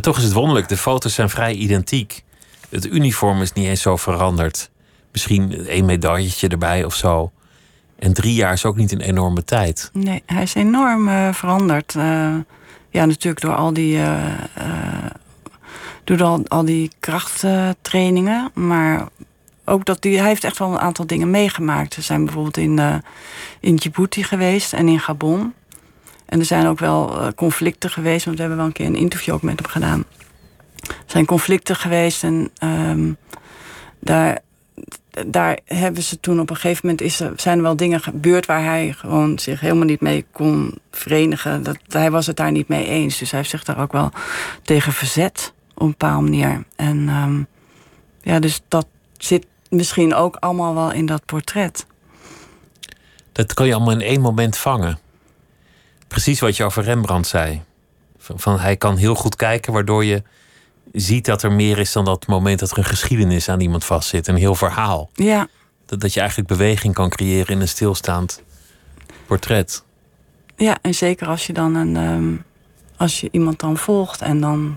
Speaker 4: Toch is het wonderlijk, de foto's zijn vrij identiek. Het uniform is niet eens zo veranderd. Misschien één medailletje erbij of zo. En drie jaar is ook niet een enorme tijd.
Speaker 5: Nee, hij is enorm eh, veranderd. Eh, ja, natuurlijk door al die, eh, door al, al die krachttrainingen. maar ook dat die, hij heeft echt wel een aantal dingen meegemaakt. We zijn bijvoorbeeld in, eh, in Djibouti geweest en in Gabon. En er zijn ook wel eh, conflicten geweest, want we hebben wel een keer een interview ook met hem gedaan. Er zijn conflicten geweest en ehm, daar, daar hebben ze toen op een gegeven moment is er, zijn er wel dingen gebeurd waar hij gewoon zich helemaal niet mee kon verenigen. Dat, hij was het daar niet mee eens. Dus hij heeft zich daar ook wel tegen verzet op een bepaalde manier. En ehm, ja, dus dat zit misschien ook allemaal wel in dat portret.
Speaker 4: Dat kan je allemaal in één moment vangen. Precies wat je over Rembrandt zei. Van, van hij kan heel goed kijken, waardoor je ziet dat er meer is dan dat moment dat er een geschiedenis aan iemand vastzit. Een heel verhaal.
Speaker 5: Ja,
Speaker 4: Dat, dat je eigenlijk beweging kan creëren in een stilstaand portret.
Speaker 5: ja en zeker als je dan een, ehm, als je iemand dan volgt en dan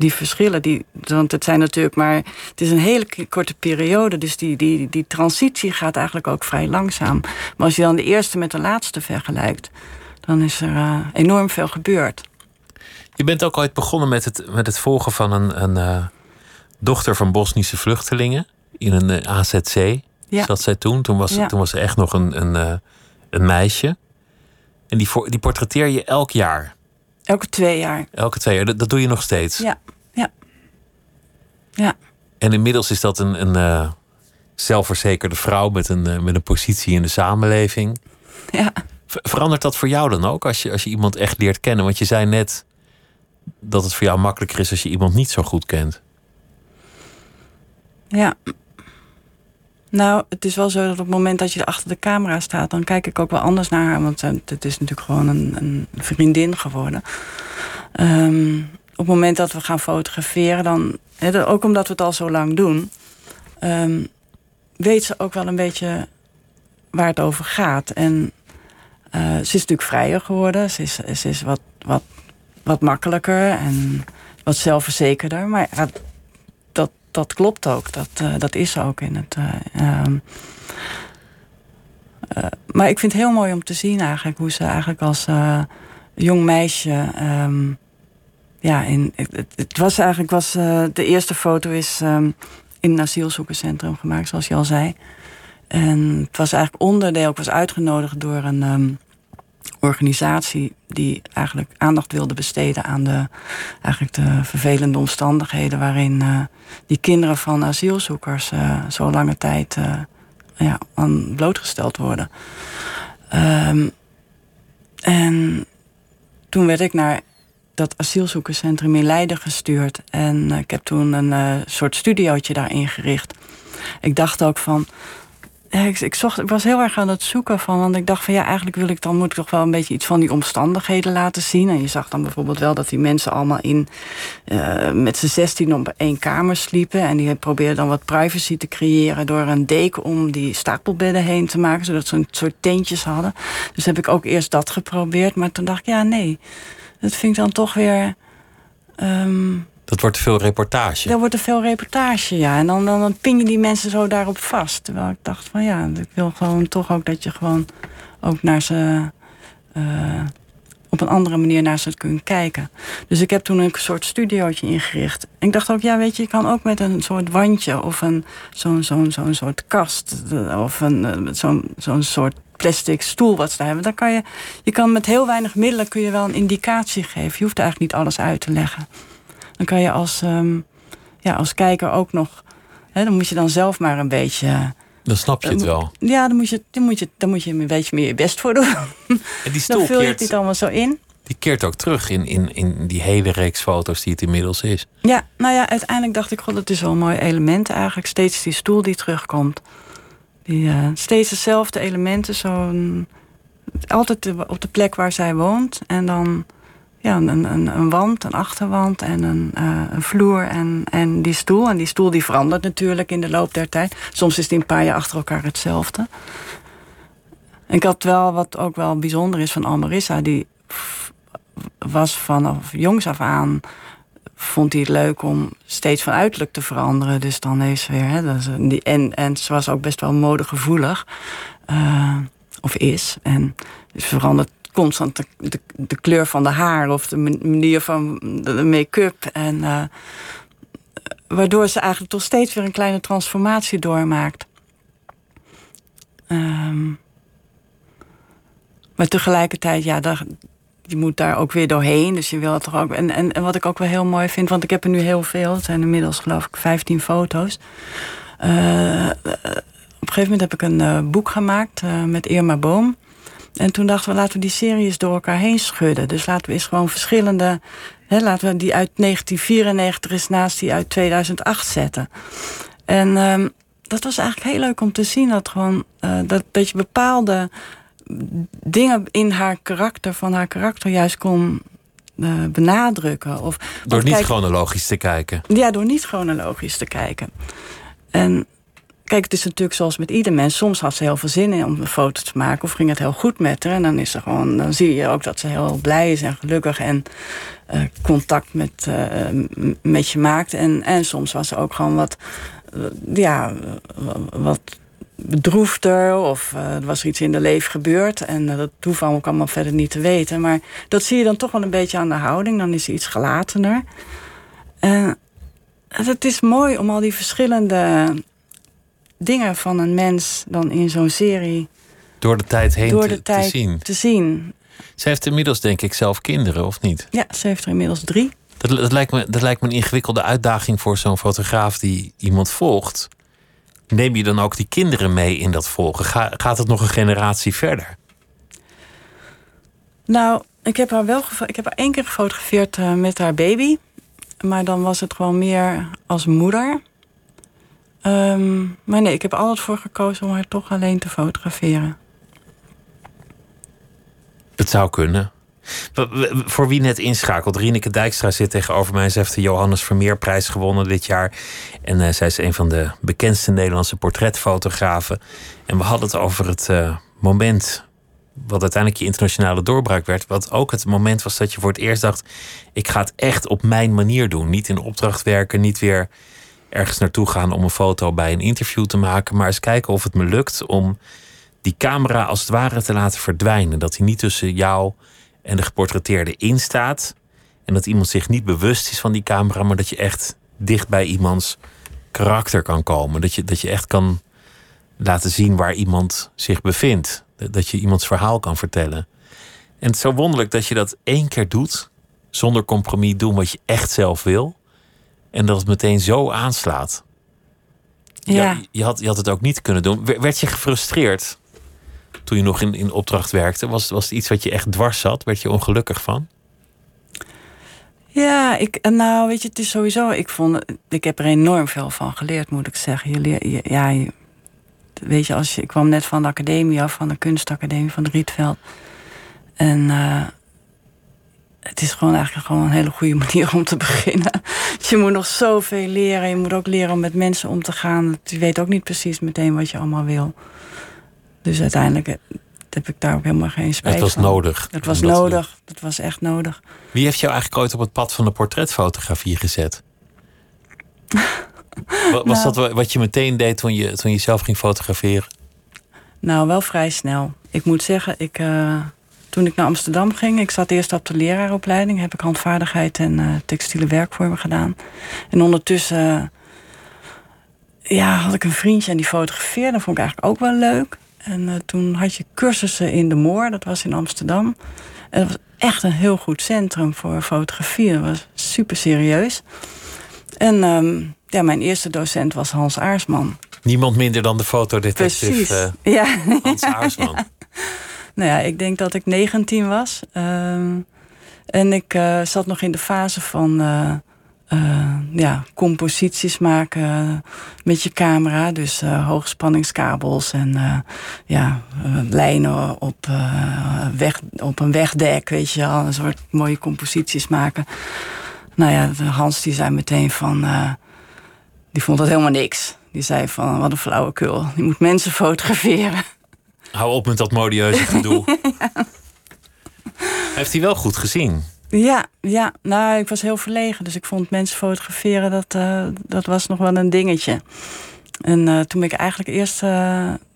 Speaker 5: die verschillen, die, want het zijn natuurlijk maar, het is een hele korte periode, dus die, die, die transitie gaat eigenlijk ook vrij langzaam. Maar als je dan de eerste met de laatste vergelijkt, dan is er eh, enorm veel gebeurd.
Speaker 4: Je bent ook ooit begonnen met het, met het volgen van een, een uh, dochter van Bosnische vluchtelingen in een uh, AZC. Ja. Zat zij toen? Toen was, ja. toen was ze echt nog een, een, een meisje. En die, die portretteer je elk jaar.
Speaker 5: Elke twee jaar.
Speaker 4: Elke twee jaar, dat, dat doe je nog steeds.
Speaker 5: Ja, ja. Ja.
Speaker 4: En inmiddels is dat een, een uh, zelfverzekerde vrouw met een, uh, met een positie in de samenleving.
Speaker 5: Ja.
Speaker 4: Verandert dat voor jou dan ook als je, als je iemand echt leert kennen? Want je zei net dat het voor jou makkelijker is als je iemand niet zo goed kent.
Speaker 5: Ja. Nou, het is wel zo dat op het moment dat je achter de camera staat, dan kijk ik ook wel anders naar haar. Want het is natuurlijk gewoon een, een vriendin geworden. Um, op het moment dat we gaan fotograferen, dan, ook omdat we het al zo lang doen, um, weet ze ook wel een beetje waar het over gaat. En uh, ze is natuurlijk vrijer geworden. Ze is, is wat, wat, wat makkelijker en wat zelfverzekerder. Maar dat, klopt ook. Dat, uh, dat is ook in het. Uh, um, maar ik vind het heel mooi om te zien eigenlijk hoe ze eigenlijk als jong meisje. Um, ja, in, het, het, was eigenlijk was, de eerste foto is um, in een asielzoekerscentrum gemaakt, zoals je al zei. En het was eigenlijk onderdeel, ik was uitgenodigd door een organisatie die eigenlijk aandacht wilde besteden aan de, eigenlijk de vervelende omstandigheden waarin uh, die kinderen van asielzoekers uh, zo lange tijd ja, aan blootgesteld worden. Um, en toen werd ik naar dat asielzoekerscentrum in Leiden gestuurd. En ik heb toen een soort studiootje daar ingericht. Ik dacht ook van. Ik, ik, zocht, ik was heel erg aan het zoeken van. Want ik dacht van ja, eigenlijk wil ik dan moet ik toch wel een beetje iets van die omstandigheden laten zien. En je zag dan bijvoorbeeld wel dat die mensen allemaal in uh, met z'n zestien op één kamer sliepen. En die probeerden dan wat privacy te creëren door een deken om die stapelbedden heen te maken. Zodat ze een soort tentjes hadden. Dus heb ik ook eerst dat geprobeerd. Maar toen dacht ik, ja, nee dat vind ik dan toch weer. Um,
Speaker 4: dat wordt veel reportage.
Speaker 5: Dat wordt er veel reportage, ja. En dan, dan, dan pin je die mensen zo daarop vast. Terwijl ik dacht van ja, ik wil gewoon toch ook dat je gewoon ook naar ze. Uh, op een andere manier naar ze kunt kijken. Dus ik heb toen een soort studiootje ingericht. En ik dacht ook, ja, weet je, je kan ook met een soort wandje of een zo'n zo'n zo'n soort kast of een eh, zo'n zo'n soort plastic stoel wat ze hebben. Dan kan je, je kan met heel weinig middelen kun je wel een indicatie geven. Je hoeft eigenlijk niet alles uit te leggen. Dan kan je als, um, ja, als kijker ook nog. Hè, dan moet je dan zelf maar een beetje.
Speaker 4: Dan snap je het wel.
Speaker 5: Ja, dan moet je, dan moet je, dan moet je een beetje meer je best voor doen.
Speaker 4: En die stoel
Speaker 5: dan vul je dit allemaal zo in.
Speaker 4: Die keert ook terug in, in, in die hele reeks foto's die het inmiddels is.
Speaker 5: Ja, nou ja, uiteindelijk dacht ik, god, dat is wel een mooi element eigenlijk. Steeds die stoel die terugkomt. Die, uh, steeds dezelfde elementen. Zo altijd op de plek waar zij woont. En dan ja, een, een, een wand, een achterwand en een, uh, een vloer en, en die stoel. En die stoel die verandert natuurlijk in de loop der tijd. Soms is die een paar jaar achter elkaar hetzelfde. Ik had wel, wat ook wel bijzonder is van Almarissa... die was vanaf jongs af aan vond hij het leuk om steeds van uiterlijk te veranderen. Dus dan heeft weer. Hè, en, en ze was ook best wel modegevoelig. Uh, of is. En ze verandert constant de, de, kleur van de haar of de manier van de make-up. En uh, waardoor ze eigenlijk toch steeds weer een kleine transformatie doormaakt. Um, maar tegelijkertijd, ja, daar, je moet daar ook weer doorheen. Dus je wil het toch ook. En, en, en wat ik ook wel heel mooi vind, want ik heb er nu heel veel. Het zijn inmiddels geloof ik 15 foto's. Uh, op een gegeven moment heb ik een uh, boek gemaakt met Irma Boom. En toen dachten we, laten we die series door elkaar heen schudden. Dus laten we eens gewoon verschillende. Hè, laten we die uit 1994 eens naast die uit 2008 zetten. En uh, dat was eigenlijk heel leuk om te zien. Dat, gewoon, dat, dat je bepaalde dingen in haar karakter, van haar karakter juist kon uh, benadrukken. Of,
Speaker 4: door niet kijk, chronologisch te kijken.
Speaker 5: Ja, door niet chronologisch te kijken. En kijk, het is natuurlijk zoals met ieder mens. Soms had ze heel veel zin in om een foto te maken. Of ging het heel goed met haar. En dan, is ze gewoon, dan zie je ook dat ze heel blij is en gelukkig. En uh, contact met, uh, met je maakt. En, en soms was ze ook gewoon wat... ja, wat bedroefder of uh, er was er iets in de leven gebeurd. En uh, dat hoeft ook allemaal verder niet te weten. Maar dat zie je dan toch wel een beetje aan de houding. Dan is hij iets gelatener. En het is mooi om al die verschillende dingen van een mens dan in zo'n serie...
Speaker 4: Door de tijd heen
Speaker 5: door
Speaker 4: te,
Speaker 5: de tijd
Speaker 4: te zien.
Speaker 5: te zien.
Speaker 4: Ze heeft inmiddels denk ik zelf kinderen, of niet?
Speaker 5: Ja, ze heeft er inmiddels drie.
Speaker 4: Dat, dat, lijkt, me, dat lijkt me een ingewikkelde uitdaging voor zo'n fotograaf die iemand volgt. Neem je dan ook die kinderen mee in dat volgen? Ga, gaat het nog een generatie verder?
Speaker 5: Nou, ik heb haar wel ik heb haar één keer gefotografeerd uh, met haar baby. Maar dan was het gewoon meer als moeder. Um, maar nee, ik heb altijd voor gekozen om haar toch alleen te fotograferen.
Speaker 4: Het zou kunnen. Voor wie net inschakelt, Rieneke Dijkstra zit tegenover mij. Ze heeft de Johannes Vermeerprijs gewonnen dit jaar. En uh, zij is een van de bekendste Nederlandse portretfotografen. En we hadden het over het uh, moment wat uiteindelijk je internationale doorbraak werd. Wat ook het moment was dat je voor het eerst dacht... ik ga het echt op mijn manier doen. Niet in opdracht werken, niet weer ergens naartoe gaan... om een foto bij een interview te maken. Maar eens kijken of het me lukt om die camera als het ware te laten verdwijnen. Dat hij niet tussen jou en de geportretteerde instaat. En dat iemand zich niet bewust is van die camera, maar dat je echt dicht bij iemands karakter kan komen. Dat je, dat je echt kan laten zien waar iemand zich bevindt. Dat je iemands verhaal kan vertellen. En het is zo wonderlijk dat je dat één keer doet, zonder compromis doen wat je echt zelf wil. En dat het meteen zo aanslaat.
Speaker 5: Ja.
Speaker 4: Je, je, had, je had het ook niet kunnen doen. Werd je gefrustreerd toen je nog in, in opdracht werkte? Was, was het iets wat je echt dwars zat? Werd je ongelukkig van?
Speaker 5: Ja, ik, nou weet je, het is sowieso. Ik, vond, ik heb er enorm veel van geleerd, moet ik zeggen. Je leer, je, ja, je, weet je, als je, ik kwam net van de academie af, van de kunstacademie van de Rietveld. En uh, het is gewoon eigenlijk gewoon een hele goede manier om te beginnen. je moet nog zoveel leren. Je moet ook leren om met mensen om te gaan. Je weet ook niet precies meteen wat je allemaal wil. Dus uiteindelijk eh, heb ik daar ook helemaal geen spijt
Speaker 4: van. Het was nodig.
Speaker 5: Het was nodig. Het was echt nodig.
Speaker 4: Wie heeft jou eigenlijk ooit op het pad van de portretfotografie gezet? was nou, dat wat je meteen deed toen je, toen je zelf ging fotograferen?
Speaker 5: Nou, wel vrij snel. Ik moet zeggen, ik, uh, toen ik naar Amsterdam ging... ik zat eerst op de leraaropleiding... heb ik handvaardigheid en uh, textiele werkvormen gedaan. En ondertussen ja, had ik een vriendje en die fotografeerde. Dat vond ik eigenlijk ook wel leuk. En uh, toen had je cursussen in de Moor, dat was in Amsterdam. En dat was echt een heel goed centrum voor fotografie. Dat was super serieus. En um, ja, mijn eerste docent was Hans Aarsman.
Speaker 4: Niemand minder dan de fotodetective uh,
Speaker 5: ja.
Speaker 4: Hans Aarsman.
Speaker 5: ja. Nou ja, ik denk dat ik 19 was. Um, en ik uh, zat nog in de fase van uh, ja, composities maken met je camera. Dus hoogspanningskabels en ja, lijnen op, weg, op een wegdek, weet je wel. Een soort mooie composities maken. Nou ja, Hans die zei meteen van... die vond dat helemaal niks. Die zei van, wat een flauwekul. Je moet mensen fotograferen.
Speaker 4: Hou op met dat modieuze gedoe. ja. Heeft hij wel goed gezien?
Speaker 5: Ja, ja, nou, ik was heel verlegen. Dus ik vond mensen fotograferen, dat, uh, dat was nog wel een dingetje. En uh, toen ben ik eigenlijk eerst... Uh,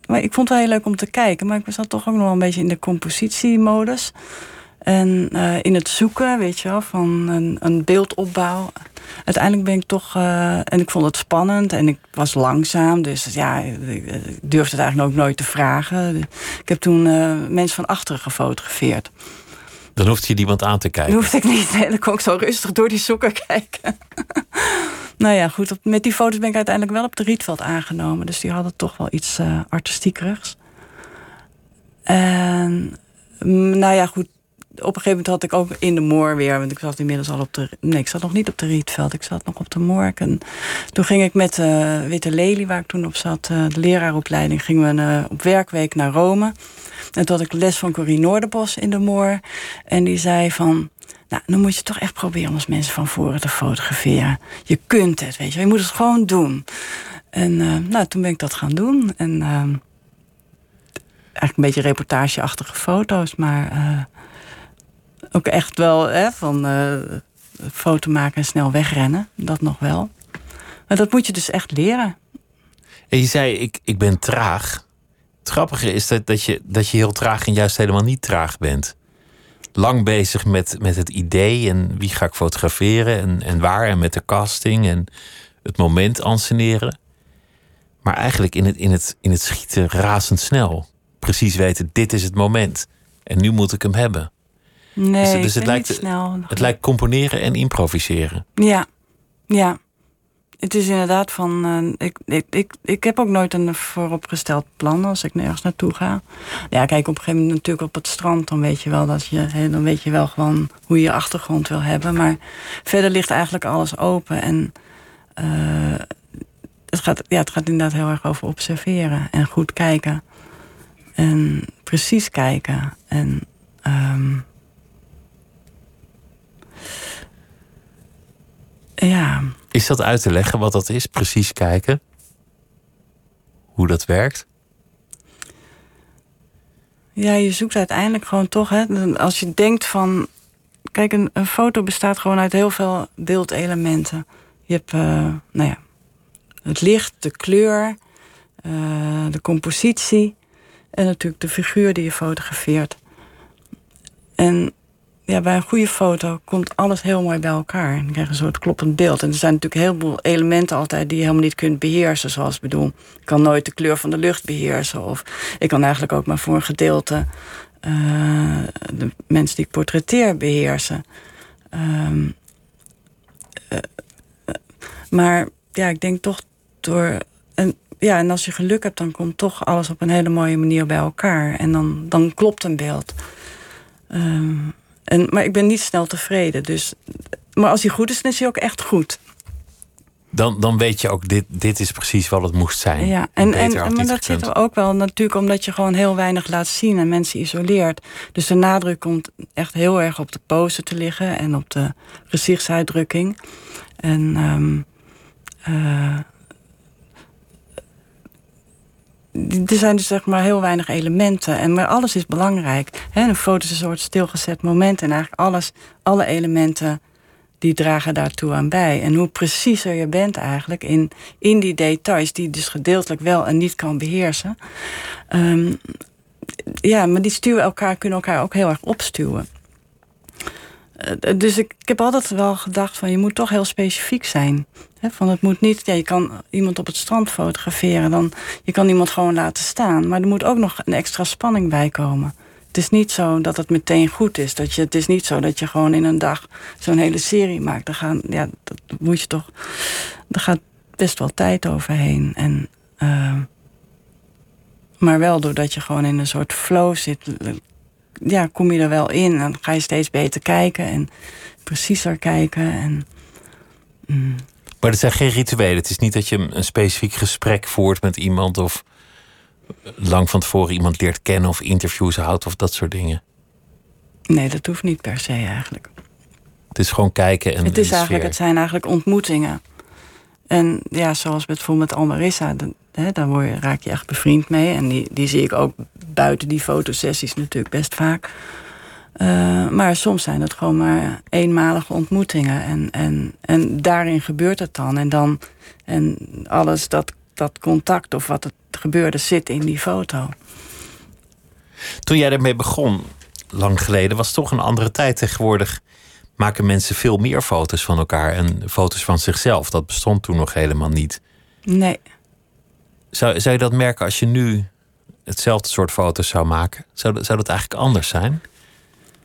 Speaker 5: maar ik vond het wel heel leuk om te kijken. Maar ik was dan toch ook nog wel een beetje in de compositiemodus. En in het zoeken, weet je wel, van een, een beeldopbouw. Uiteindelijk ben ik toch... en ik vond het spannend en ik was langzaam. Dus ja, ik durfde het eigenlijk ook nooit te vragen. Ik heb toen mensen van achteren gefotografeerd.
Speaker 4: Dan hoeft je niemand aan te kijken.
Speaker 5: Dat hoefde ik niet. Dan kon ik zo rustig door die zoeken kijken. nou ja, goed. Met die foto's ben ik uiteindelijk wel op de Rietveld aangenomen. Dus die hadden toch wel iets artistiekerigs. En nou ja, goed. Op een gegeven moment had ik ook in de Moor weer... want ik zat inmiddels al op de... Nee, ik zat nog niet op de Rietveld. Ik zat nog op de Moor. En toen ging ik met uh, Witte Lely, waar ik toen op zat... Uh, de leraaropleiding, gingen we op werkweek naar Rome... En toen had ik les van Corrie Noorderbos in de Moor. En die zei van... Nou, dan moet je toch echt proberen om als mensen van voren te fotograferen. Je kunt het, weet je Je moet het gewoon doen. En uh, nou, toen ben ik dat gaan doen. En uh, eigenlijk een beetje reportageachtige foto's. Maar uh, ook echt wel hè, van foto maken en snel wegrennen. Dat nog wel. Maar dat moet je dus echt leren.
Speaker 4: En je zei, ik, ik ben traag. Het grappige is dat, dat, je, dat je heel traag en juist helemaal niet traag bent. Lang bezig met, met het idee en wie ga ik fotograferen en, en waar en met de casting en het moment anseneren. Maar eigenlijk in het, in, het, in het schieten razendsnel. Precies weten, dit is het moment. En nu moet ik hem hebben.
Speaker 5: Nee,
Speaker 4: dus, dus
Speaker 5: het,
Speaker 4: lijkt,
Speaker 5: snel.
Speaker 4: het lijkt componeren en improviseren.
Speaker 5: Ja, ja. Het is inderdaad van. Uh, ik, ik, ik, ik heb ook nooit een vooropgesteld plan als ik nergens naartoe ga. Ja, kijk, op een gegeven moment natuurlijk op het strand, dan weet je wel dat je. Hè, dan weet je wel gewoon hoe je je achtergrond wil hebben. Maar verder ligt eigenlijk alles open. En uh, het, gaat, ja, het gaat inderdaad heel erg over observeren en goed kijken. En precies kijken. En. Um, ja.
Speaker 4: Is dat uit te leggen wat dat is? Precies kijken? Hoe dat werkt?
Speaker 5: Ja, je zoekt uiteindelijk gewoon toch, hè, als je denkt van. Kijk, een, een foto bestaat gewoon uit heel veel beeldelementen. Je hebt, uh, nou ja, het licht, de kleur, uh, de compositie en natuurlijk de figuur die je fotografeert. En ja, bij een goede foto komt alles heel mooi bij elkaar. Krijg je een soort kloppend beeld. En er zijn natuurlijk heel veel elementen altijd die je helemaal niet kunt beheersen. Zoals ik bedoel, ik kan nooit de kleur van de lucht beheersen. Of ik kan eigenlijk ook maar voor een gedeelte uh, de mensen die ik portretteer beheersen. Um, uh, maar ja, ik denk toch door. En, ja, en als je geluk hebt, dan komt toch alles op een hele mooie manier bij elkaar. En dan, dan klopt een beeld. Um, en, maar ik ben niet snel tevreden. Dus, maar als hij goed is, dan is hij ook echt goed.
Speaker 4: Dan, dan weet je ook, dit, dit is precies wat het moest zijn.
Speaker 5: Ja, en, en, en maar dat zit er ook wel natuurlijk omdat je gewoon heel weinig laat zien en mensen isoleert. Dus de nadruk komt echt heel erg op de pose te liggen en op de gezichtsuitdrukking. En um, uh, er zijn dus zeg maar heel weinig elementen. En, maar alles is belangrijk. Een foto is een soort stilgezet moment. En eigenlijk alles, alle elementen die dragen daartoe aan bij. En hoe preciezer je bent eigenlijk in, in die details... die dus gedeeltelijk wel en niet kan beheersen. Um, ja, maar die stuwen elkaar, kunnen elkaar ook heel erg opstuwen. Uh, dus ik, heb altijd wel gedacht van je moet toch heel specifiek zijn van het moet niet, ja, je kan iemand op het strand fotograferen, dan je kan iemand gewoon laten staan. Maar er moet ook nog een extra spanning bij komen. Het is niet zo dat het meteen goed is. Dat je, het is niet zo dat je gewoon in een dag zo'n hele serie maakt. Daar gaan, ja, dat moet je toch. Er gaat best wel tijd overheen. En, uh, maar wel doordat je gewoon in een soort flow zit, ja, kom je er wel in. En dan ga je steeds beter kijken en preciezer kijken. En,
Speaker 4: mm. Maar het zijn geen rituelen. Het is niet dat je een specifiek gesprek voert met iemand of lang van tevoren iemand leert kennen of interviews houdt of dat soort dingen.
Speaker 5: Nee, dat hoeft niet per se eigenlijk.
Speaker 4: Het is gewoon kijken en.
Speaker 5: Het, is eigenlijk, het zijn eigenlijk ontmoetingen. En ja, zoals bijvoorbeeld met Almarissa, daar word je, raak je echt bevriend mee. En die, die zie ik ook buiten die fotosessies natuurlijk best vaak. Uh, maar soms zijn het gewoon maar eenmalige ontmoetingen. En, en, en daarin gebeurt het dan. En dan en alles dat, dat contact of wat er gebeurde zit in die foto.
Speaker 4: Toen jij ermee begon, lang geleden, was het toch een andere tijd. Tegenwoordig maken mensen veel meer foto's van elkaar en foto's van zichzelf. Dat bestond toen nog helemaal niet.
Speaker 5: Nee.
Speaker 4: Zou, zou je dat merken als je nu hetzelfde soort foto's zou maken? Zou, zou dat eigenlijk anders zijn?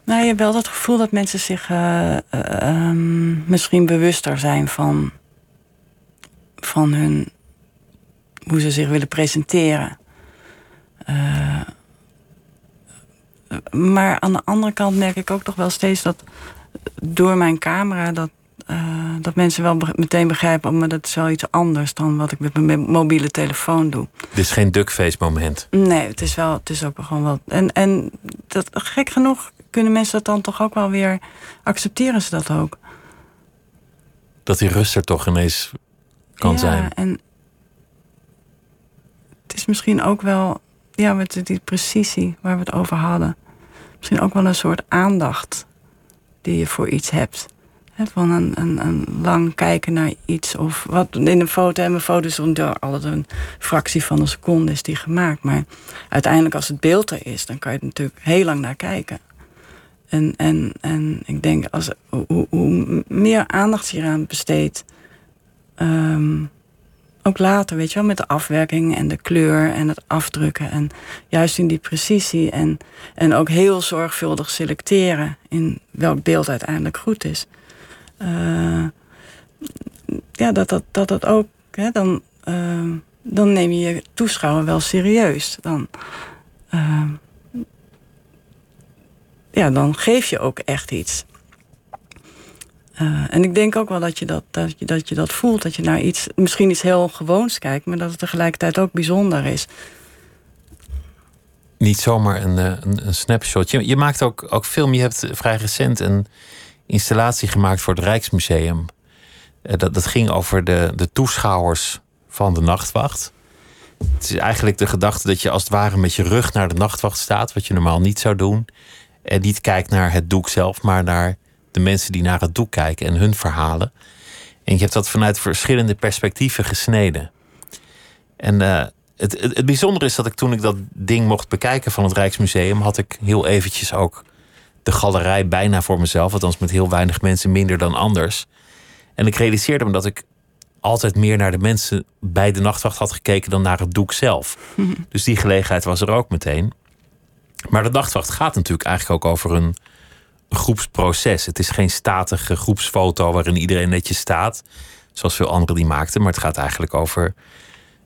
Speaker 5: Nou, je hebt wel het gevoel dat mensen zich uh, uh, misschien bewuster zijn van, van hun, hoe ze zich willen presenteren. Uh, maar aan de andere kant merk ik ook toch wel steeds dat door mijn camera dat, dat mensen wel meteen begrijpen, maar dat is wel iets anders dan wat ik met mijn mobiele telefoon doe.
Speaker 4: Dit is geen duckface moment.
Speaker 5: Nee, het is wel, het is ook gewoon wel. En, en dat gek genoeg kunnen mensen dat dan toch ook wel weer accepteren ze dat ook?
Speaker 4: Dat die rust er toch ineens kan
Speaker 5: ja,
Speaker 4: zijn.
Speaker 5: En het is misschien ook wel, ja, met die precisie waar we het over hadden. Misschien ook wel een soort aandacht die je voor iets hebt. van een, een, een, lang kijken naar iets. Of wat in een foto. En mijn foto is altijd een fractie van een seconde is die gemaakt. Maar uiteindelijk als het beeld er is, dan kan je er natuurlijk heel lang naar kijken. En, en, en ik denk, als, hoe, meer aandacht je eraan besteedt... Ehm, ook later, weet je wel, met de afwerking en de kleur en het afdrukken. En juist in die precisie en, en ook heel zorgvuldig selecteren in welk beeld uiteindelijk goed is. Uh, ja, dat dat, dat, dat ook, hè, dan, uh, dan neem je je toeschouwer wel serieus. Dan, uh, ja, dan geef je ook echt iets. Uh, en ik denk ook wel dat je dat, dat, je, dat je dat voelt. Dat je naar iets, misschien iets heel gewoons kijkt, maar dat het tegelijkertijd ook bijzonder is.
Speaker 4: Niet zomaar een, een, een snapshot. Je, je, maakt ook, ook film. Je hebt vrij recent een installatie gemaakt voor het Rijksmuseum. Uh, dat, dat ging over de, de toeschouwers van de nachtwacht. Het is eigenlijk de gedachte dat je als het ware met je rug naar de nachtwacht staat, wat je normaal niet zou doen. En niet kijkt naar het doek zelf, maar naar de mensen die naar het doek kijken en hun verhalen. En je hebt dat vanuit verschillende perspectieven gesneden. En uh, het, het, het, bijzondere is dat ik toen ik dat ding mocht bekijken van het Rijksmuseum, had ik heel eventjes ook de galerij bijna voor mezelf. Althans met heel weinig mensen minder dan anders. En ik realiseerde me dat ik altijd meer naar de mensen bij de nachtwacht had gekeken dan naar het doek zelf. Dus die gelegenheid was er ook meteen. Maar de nachtwacht gaat natuurlijk eigenlijk ook over een groepsproces. Het is geen statige groepsfoto waarin iedereen netjes staat, zoals veel anderen die maakten. Maar het gaat eigenlijk over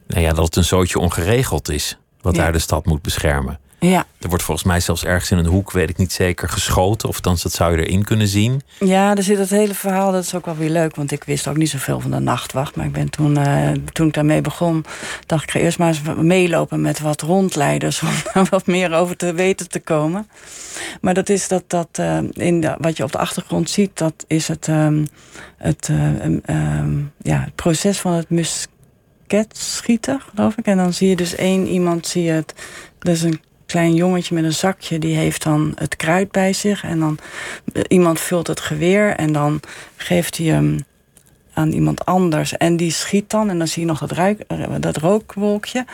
Speaker 4: nou ja, dat het een zootje ongeregeld is, wat daar de stad moet beschermen.
Speaker 5: Ja.
Speaker 4: Er wordt volgens mij zelfs ergens in een hoek, weet ik niet zeker, geschoten. Of dan dat zou je erin kunnen zien.
Speaker 5: Ja, er zit het hele verhaal, dat is ook wel weer leuk. Want ik wist ook niet zoveel van de nachtwacht. Maar ik ben toen, uh, toen ik daarmee begon, dacht ik ga eerst maar eens meelopen met wat rondleiders. Om daar wat meer over te weten te komen. Maar dat is dat, dat uh, in de, wat je op de achtergrond ziet, dat is het, um, het, uh, um, ja, het proces van het musketschieten, geloof ik. En dan zie je dus één iemand, zie je het, dat is een klein jongetje met een zakje, die heeft dan het kruid bij zich. En dan iemand vult het geweer en dan geeft hij hem aan iemand anders. En die schiet dan. En dan zie je nog dat, ruik, dat rookwolkje.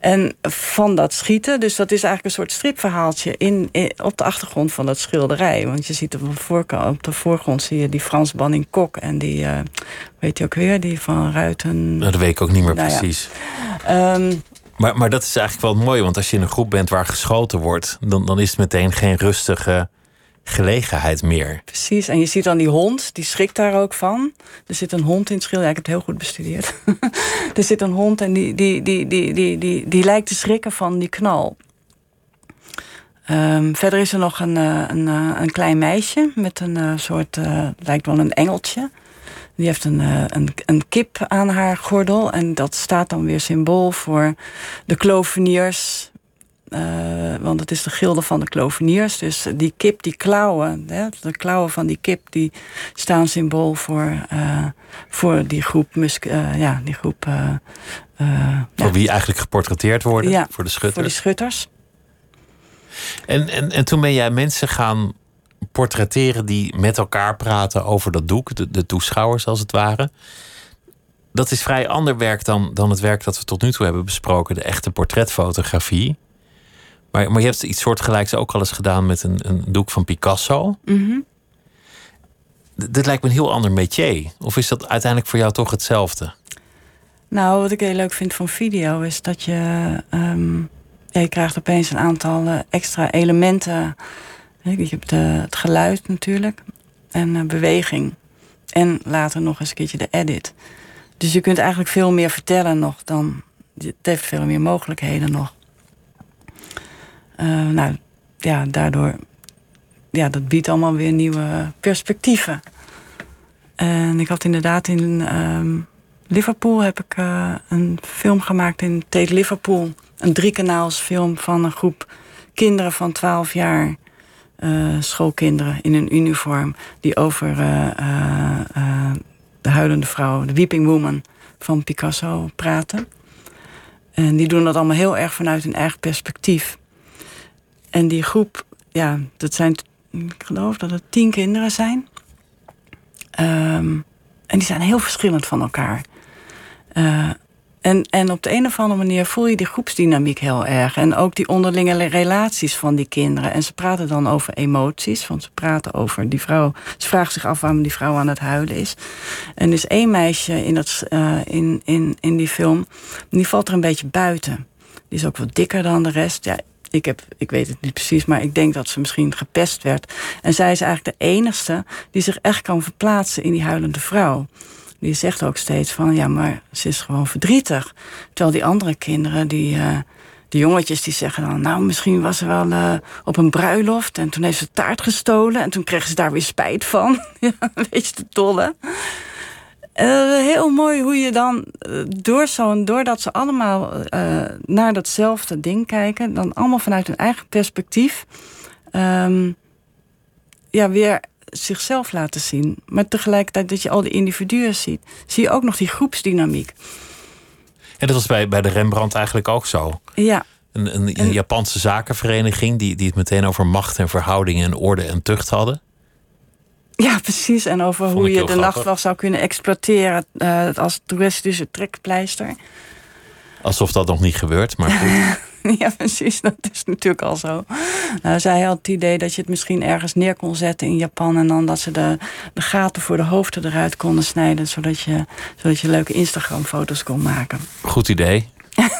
Speaker 5: En van dat schieten, dus dat is eigenlijk een soort stripverhaaltje in, op de achtergrond van dat schilderij. Want je ziet op de, voorkant, op de voorgrond zie je die Frans Banning Kok en die, uh, weet je ook weer, die van Ruiten.
Speaker 4: Dat weet ik ook niet meer nou precies.
Speaker 5: Ja. Um,
Speaker 4: maar, maar dat is eigenlijk wel mooi, want als je in een groep bent waar geschoten wordt, dan, dan is het meteen geen rustige gelegenheid meer.
Speaker 5: Precies, en je ziet dan die hond, die schrikt daar ook van. Er zit een hond in het schilderij, ik heb het heel goed bestudeerd. er zit een hond en die, die, die, die, die, die, die lijkt te schrikken van die knal. Um, verder is er nog een, een, een klein meisje met een uh, soort, uh, lijkt wel een engeltje. Die heeft een, een, een kip aan haar gordel. En dat staat dan weer symbool voor de kloveniers. Uh, want het is de gilde van de kloveniers. Dus die kip, die klauwen, hè, de klauwen van die kip, die staan symbool voor, uh, voor die groep musk, uh, ja, die groep.
Speaker 4: voor ja. wie eigenlijk geportretteerd worden,
Speaker 5: ja,
Speaker 4: voor de schutters.
Speaker 5: Voor de schutters.
Speaker 4: En, en, en toen ben jij mensen gaan portretteren die met elkaar praten over dat doek, de, de toeschouwers als het ware. Dat is vrij ander werk dan, dan het werk dat we tot nu toe hebben besproken, de echte portretfotografie. Maar, maar je hebt iets soortgelijks ook al eens gedaan met een, een doek van Picasso.
Speaker 5: Mm -hmm.
Speaker 4: Dit lijkt me een heel ander métier. Of is dat uiteindelijk voor jou toch hetzelfde?
Speaker 5: Nou, wat ik heel leuk vind van video is dat je. Um, ja, je krijgt opeens een aantal uh, extra elementen je hebt de, het geluid natuurlijk. En uh, beweging. En later nog eens een keertje de edit. Dus je kunt eigenlijk veel meer vertellen nog dan... Het heeft veel meer mogelijkheden nog. Uh, nou, ja, daardoor... Ja, dat biedt allemaal weer nieuwe perspectieven. En ik had inderdaad in um, Liverpool heb ik een film gemaakt in Tate Liverpool. Een driekanaals film van een groep kinderen van 12 jaar schoolkinderen in een uniform die over uh, uh, de huilende vrouw, de weeping woman van Picasso praten. En die doen dat allemaal heel erg vanuit hun eigen perspectief. En die groep, ja, dat zijn, ik geloof dat het tien kinderen zijn. Ehm, en die zijn heel verschillend van elkaar. En, en op de een of andere manier voel je die groepsdynamiek heel erg. En ook die onderlinge relaties van die kinderen. En ze praten dan over emoties. Want ze praten over die vrouw. Ze vragen zich af waarom die vrouw aan het huilen is. En er is één meisje in, uh, in, in, in die film. Die valt er een beetje buiten. Die is ook wat dikker dan de rest. Ja, ik, heb, ik weet het niet precies, maar ik denk dat ze misschien gepest werd. En zij is eigenlijk de enige die zich echt kan verplaatsen in die huilende vrouw die zegt ook steeds van ja, maar ze is gewoon verdrietig. Terwijl die andere kinderen, die, uh, die jongetjes, die zeggen dan, nou, misschien was ze wel uh, op een bruiloft en toen heeft ze taart gestolen en toen kreeg ze daar weer spijt van. ja, weet je, de tolle. Uh, heel mooi hoe je dan door zo'n, doordat ze allemaal naar datzelfde ding kijken, dan allemaal vanuit hun eigen perspectief, um, ja, weer zichzelf laten zien. Maar tegelijkertijd dat je al die individuen ziet, zie je ook nog die groepsdynamiek.
Speaker 4: En dat was bij, bij de Rembrandt eigenlijk ook zo.
Speaker 5: Ja.
Speaker 4: Een, een, een Japanse zakenvereniging die, die het meteen over macht en verhoudingen en orde en tucht hadden.
Speaker 5: Ja, precies. En over hoe je de nachtwacht zou kunnen exploiteren uh, als toeristische trekpleister.
Speaker 4: Alsof dat nog niet gebeurt, maar goed.
Speaker 5: ja, precies. Dat is natuurlijk al zo. Nou, zij had het idee dat je het misschien ergens neer kon zetten in Japan. En dan dat ze de, de gaten voor de hoofden eruit konden snijden. Zodat je, zodat je leuke Instagram-foto's kon maken.
Speaker 4: Goed idee.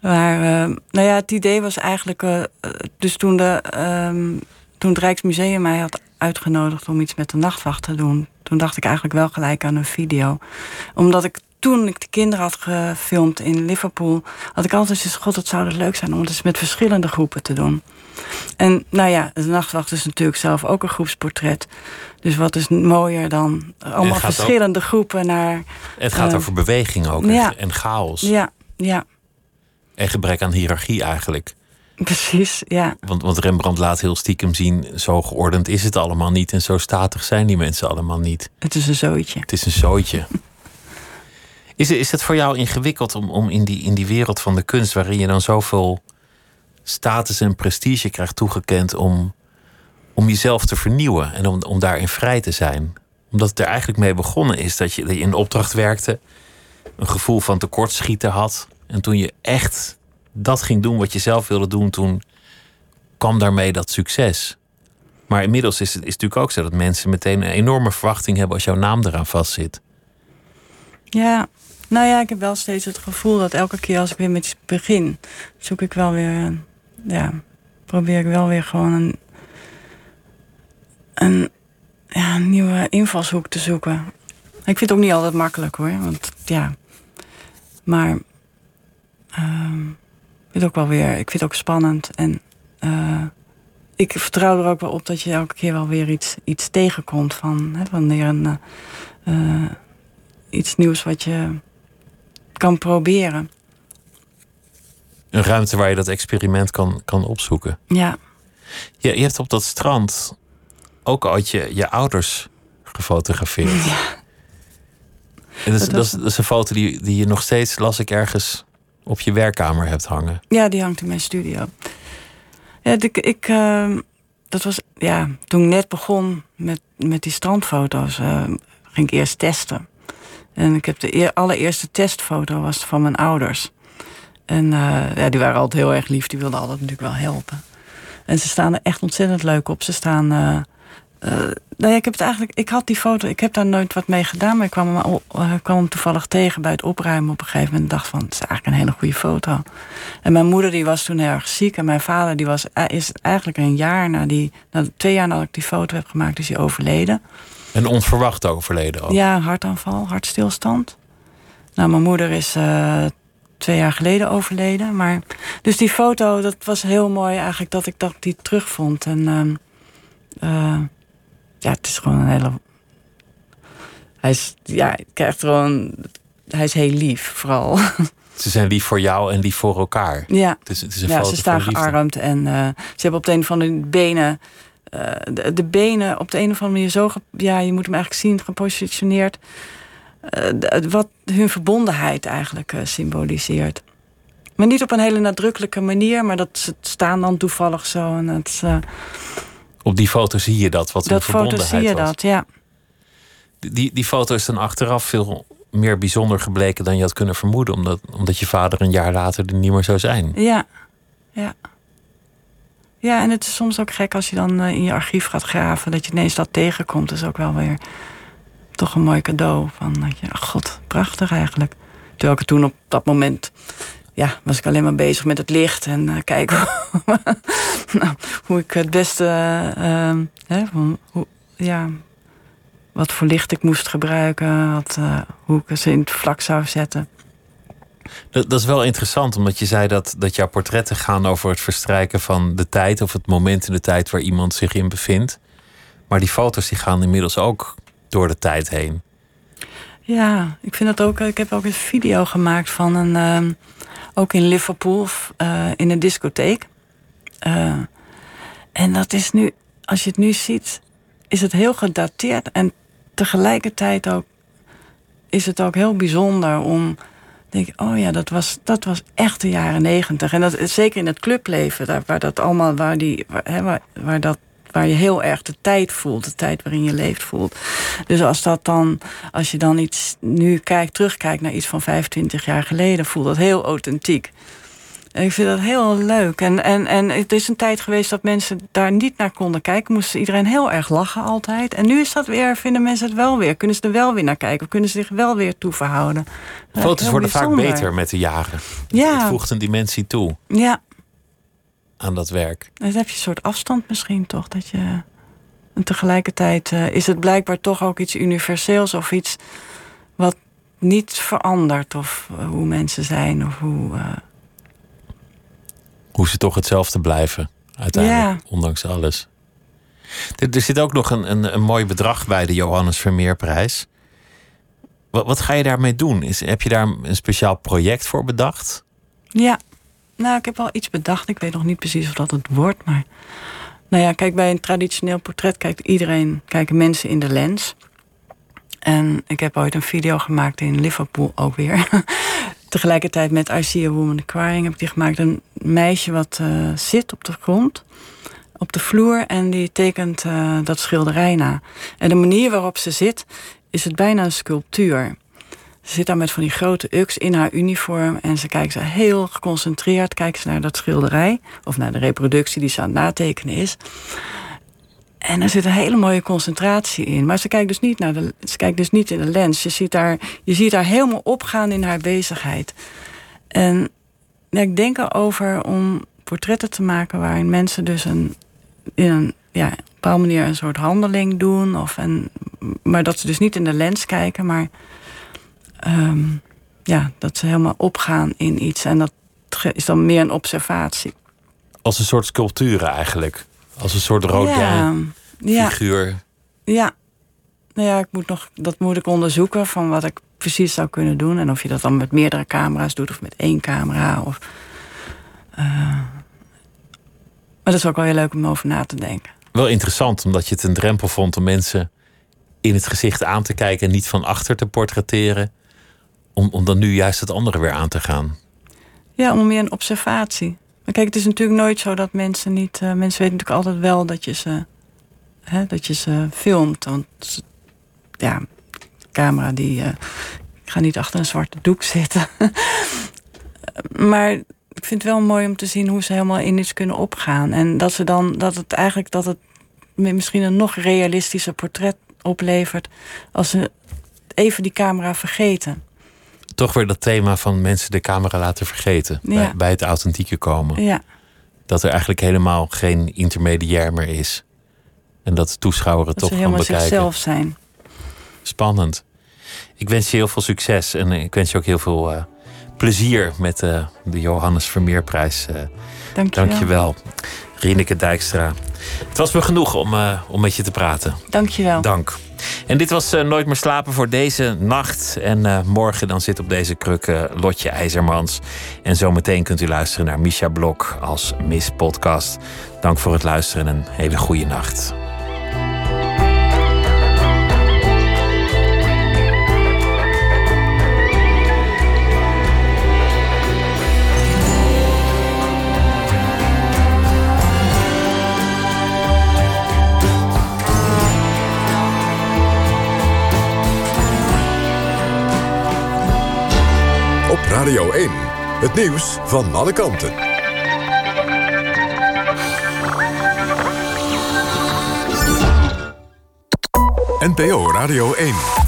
Speaker 5: maar, uh, nou ja, het idee was eigenlijk. Uh, dus toen, de, uh, toen het Rijksmuseum mij had uitgenodigd om iets met de nachtwacht te doen. Toen dacht ik eigenlijk wel gelijk aan een video. Omdat ik toen ik de kinderen had gefilmd in Liverpool, had ik altijd gezegd: God, het zou het leuk zijn om het eens met verschillende groepen te doen. En nou ja, de nachtwacht is natuurlijk zelf ook een groepsportret. Dus wat is mooier dan allemaal verschillende groepen naar.
Speaker 4: Het gaat uh, over beweging ook
Speaker 5: ja,
Speaker 4: en chaos.
Speaker 5: Ja, ja.
Speaker 4: En gebrek aan hiërarchie eigenlijk.
Speaker 5: Precies, ja.
Speaker 4: Want, want Rembrandt laat heel stiekem zien, zo geordend is het allemaal niet en zo statig zijn die mensen allemaal niet.
Speaker 5: Het is een zooitje.
Speaker 4: Het is een zooitje. Is, is het voor jou ingewikkeld om, om in, die, in die wereld van de kunst, waarin je dan zoveel status en prestige krijgt toegekend, om, om jezelf te vernieuwen en om, om daarin vrij te zijn? Omdat het er eigenlijk mee begonnen is dat je, in opdracht werkte, een gevoel van tekortschieten had. En toen je echt dat ging doen wat je zelf wilde doen, toen kwam daarmee dat succes. Maar inmiddels is het, is natuurlijk ook zo dat mensen meteen een enorme verwachting hebben als jouw naam eraan vastzit.
Speaker 5: Ja, nou ja, ik heb wel steeds het gevoel dat elke keer als ik weer met iets begin, zoek ik wel weer, ja, probeer ik wel weer gewoon een, een, ja, een nieuwe invalshoek te zoeken. Ik vind het ook niet altijd makkelijk hoor, want ja, maar uh, ik vind ook wel weer, ik vind het ook spannend en uh, ik vertrouw er ook wel op dat je elke keer wel weer iets, iets tegenkomt van hè, wanneer een uh, iets nieuws wat je kan proberen.
Speaker 4: Een ruimte waar je dat experiment kan, kan opzoeken.
Speaker 5: Ja.
Speaker 4: Je, je hebt op dat strand ook ooit je, je ouders gefotografeerd.
Speaker 5: Ja.
Speaker 4: En dat, is, dat, is, dat is een foto die, die je nog steeds, las ik ergens, op je werkkamer hebt hangen.
Speaker 5: Ja, die hangt in mijn studio. Ja, ik, ik uh, dat was, ja, toen ik net begon met, met die strandfoto's, uh, ging ik eerst testen. En ik heb de allereerste testfoto was van mijn ouders. En uh, ja, die waren altijd heel erg lief. Die wilden altijd natuurlijk wel helpen. En ze staan er echt ontzettend leuk op. Ze staan. Uh, nou ja, ik heb het eigenlijk. Ik had die foto. Ik heb daar nooit wat mee gedaan. Maar ik kwam hem, kwam toevallig tegen bij het opruimen op een gegeven moment. En dacht van, het is eigenlijk een hele goede foto. En mijn moeder die was toen heel erg ziek. En mijn vader die was is eigenlijk een jaar na die. Na twee jaar nadat ik die foto heb gemaakt, is hij overleden.
Speaker 4: En onverwacht overleden ook.
Speaker 5: Ja, hartaanval, hartstilstand. Nou, mijn moeder is uh, twee jaar geleden overleden. Maar, dus die foto, dat was heel mooi eigenlijk dat ik dat die terugvond. En uh, ja, het is gewoon een hele... Hij is, ja, gewoon... Hij is heel lief, vooral.
Speaker 4: Ze zijn lief voor jou en lief voor elkaar.
Speaker 5: Ja,
Speaker 4: het is, het is een
Speaker 5: ja ze staan gearmd en uh, ze hebben op de een van de benen uh, de, de, benen op de een of andere manier zo, ja, je moet hem eigenlijk zien, gepositioneerd. Uh, wat hun verbondenheid eigenlijk uh, symboliseert. Maar niet op een hele nadrukkelijke manier, maar dat ze staan dan toevallig zo. En het,
Speaker 4: op die foto zie je dat, wat
Speaker 5: dat
Speaker 4: hun verbondenheid
Speaker 5: foto zie je
Speaker 4: was.
Speaker 5: dat, ja.
Speaker 4: Die, die foto is dan achteraf veel meer bijzonder gebleken dan je had kunnen vermoeden. Omdat, omdat je vader een jaar later er niet meer zou zijn.
Speaker 5: Ja, ja. Ja, en het is soms ook gek als je dan eh, in je archief gaat graven... dat je ineens dat tegenkomt. Dat is ook wel weer toch een mooi cadeau. Van, dat je, god, prachtig eigenlijk. Terwijl ik toen op dat moment... ja, was ik alleen maar bezig met het licht en uh, kijken nou, hoe ik het beste... Uh, hè, hoe, ja, wat voor licht ik moest gebruiken, wat, hoe ik ze in het vlak zou zetten.
Speaker 4: Dat, dat, is wel interessant, omdat je zei dat, dat jouw portretten gaan over het verstrijken van de tijd of het moment in de tijd waar iemand zich in bevindt. Maar die foto's die gaan inmiddels ook door de tijd heen.
Speaker 5: Ja, ik vind dat ook. Ik heb ook een video gemaakt van een. Uh, ook in Liverpool, uh, in een discotheek. Uh, en dat is nu, als je het nu ziet, is het heel gedateerd. En tegelijkertijd ook is het ook heel bijzonder om denk ik, oh ja, dat was, dat was echt de jaren negentig. En dat zeker in het clubleven, daar, waar dat allemaal, waar, die, waar, waar, dat, waar je heel erg de tijd voelt, de tijd waarin je leeft voelt. Dus als dat dan, als je dan iets nu kijkt, terugkijkt naar iets van 25 jaar geleden, voelt dat heel authentiek. Ik vind dat heel leuk. En, en, en het is een tijd geweest dat mensen daar niet naar konden kijken. Moesten iedereen heel erg lachen altijd. En nu is dat weer, vinden mensen het wel weer. Kunnen ze er wel weer naar kijken. Of kunnen ze zich wel weer toe verhouden.
Speaker 4: Foto's worden vaak beter met de jaren. Ja. Het voegt een dimensie toe.
Speaker 5: Ja.
Speaker 4: Aan dat werk.
Speaker 5: Dan heb je een soort afstand misschien toch. Dat je... En tegelijkertijd uh, is het blijkbaar toch ook iets universeels. Of iets wat niet verandert. Of uh, hoe mensen zijn. Of hoe... Uh,
Speaker 4: hoe ze toch hetzelfde blijven, uiteindelijk, ondanks alles. Er, er, zit ook nog een, een, een, mooi bedrag bij de Johannes Vermeerprijs. Wat, wat ga je daarmee doen? Is, heb je daar een speciaal project voor bedacht?
Speaker 5: Ja, nou, ik heb al iets bedacht. Ik weet nog niet precies of dat het wordt, maar... Nou ja, kijk, bij een traditioneel portret kijkt iedereen, kijken mensen in de lens. En ik heb ooit een video gemaakt in Liverpool ook weer. tegelijkertijd met I See a Woman Crying heb ik die gemaakt. Een meisje wat uh, zit op de grond, op de vloer... en die tekent uh, dat schilderij na. En de manier waarop ze zit, is het bijna een sculptuur. Ze zit daar met van die grote uks in haar uniform... en ze kijkt ze heel geconcentreerd kijkt ze naar dat schilderij... of naar de reproductie die ze aan het natekenen is... En er zit een hele mooie concentratie in. Maar ze kijkt dus niet, naar de, ze kijkt dus niet in de lens. Je ziet, haar, je ziet haar helemaal opgaan in haar bezigheid. En ik denk erover om portretten te maken waarin mensen dus een, in een ja, bepaalde manier een soort handeling doen. Of een, maar dat ze dus niet in de lens kijken, maar um, ja, dat ze helemaal opgaan in iets. En dat is dan meer een observatie.
Speaker 4: Als een soort sculpturen eigenlijk. Als een soort Rodin ja, figuur.
Speaker 5: Ja. Nou ja, ik moet nog, dat moet ik onderzoeken van wat ik precies zou kunnen doen. En of je dat dan met meerdere camera's doet of met één camera. Of, uh, maar dat is ook wel heel leuk om over na te denken.
Speaker 4: Wel interessant, omdat je het een drempel vond om mensen in het gezicht aan te kijken en niet van achter te portretteren. Om, om dan nu juist het andere weer aan te gaan.
Speaker 5: Ja, om meer een observatie. Maar kijk, het is natuurlijk nooit zo dat mensen niet. Uh, mensen weten natuurlijk altijd wel dat je ze. Hè, dat je ze filmt. Want ja, camera die. Uh, ik ga niet achter een zwarte doek zitten. maar ik vind het wel mooi om te zien hoe ze helemaal in iets kunnen opgaan. En dat ze dan. Dat het eigenlijk. Dat het misschien een nog realistischer portret oplevert. als ze even die camera vergeten
Speaker 4: toch weer dat thema van mensen de camera laten vergeten. Bij, bij, het authentieke komen.
Speaker 5: Ja.
Speaker 4: Dat er eigenlijk helemaal geen intermediair meer is. En dat de toeschouwer het toch
Speaker 5: kan
Speaker 4: bekijken.
Speaker 5: zichzelf zijn.
Speaker 4: Spannend. Ik wens je heel veel succes en ik wens je ook heel veel uh, plezier met uh, de Johannes Vermeerprijs. Uh,
Speaker 5: Dank je
Speaker 4: Dank wel. Rieneke Dijkstra. Het was me genoeg om, om met je te praten.
Speaker 5: Dank je wel.
Speaker 4: Dank. En dit was uh, Nooit meer slapen voor deze nacht. En uh, morgen dan zit op deze kruk uh, Lotje IJzermans. En zometeen kunt u luisteren naar Misha Blok als Miss Podcast. Dank voor het luisteren en een hele goede nacht.
Speaker 2: Radio 1. Het nieuws van alle kanten. NPO Radio 1.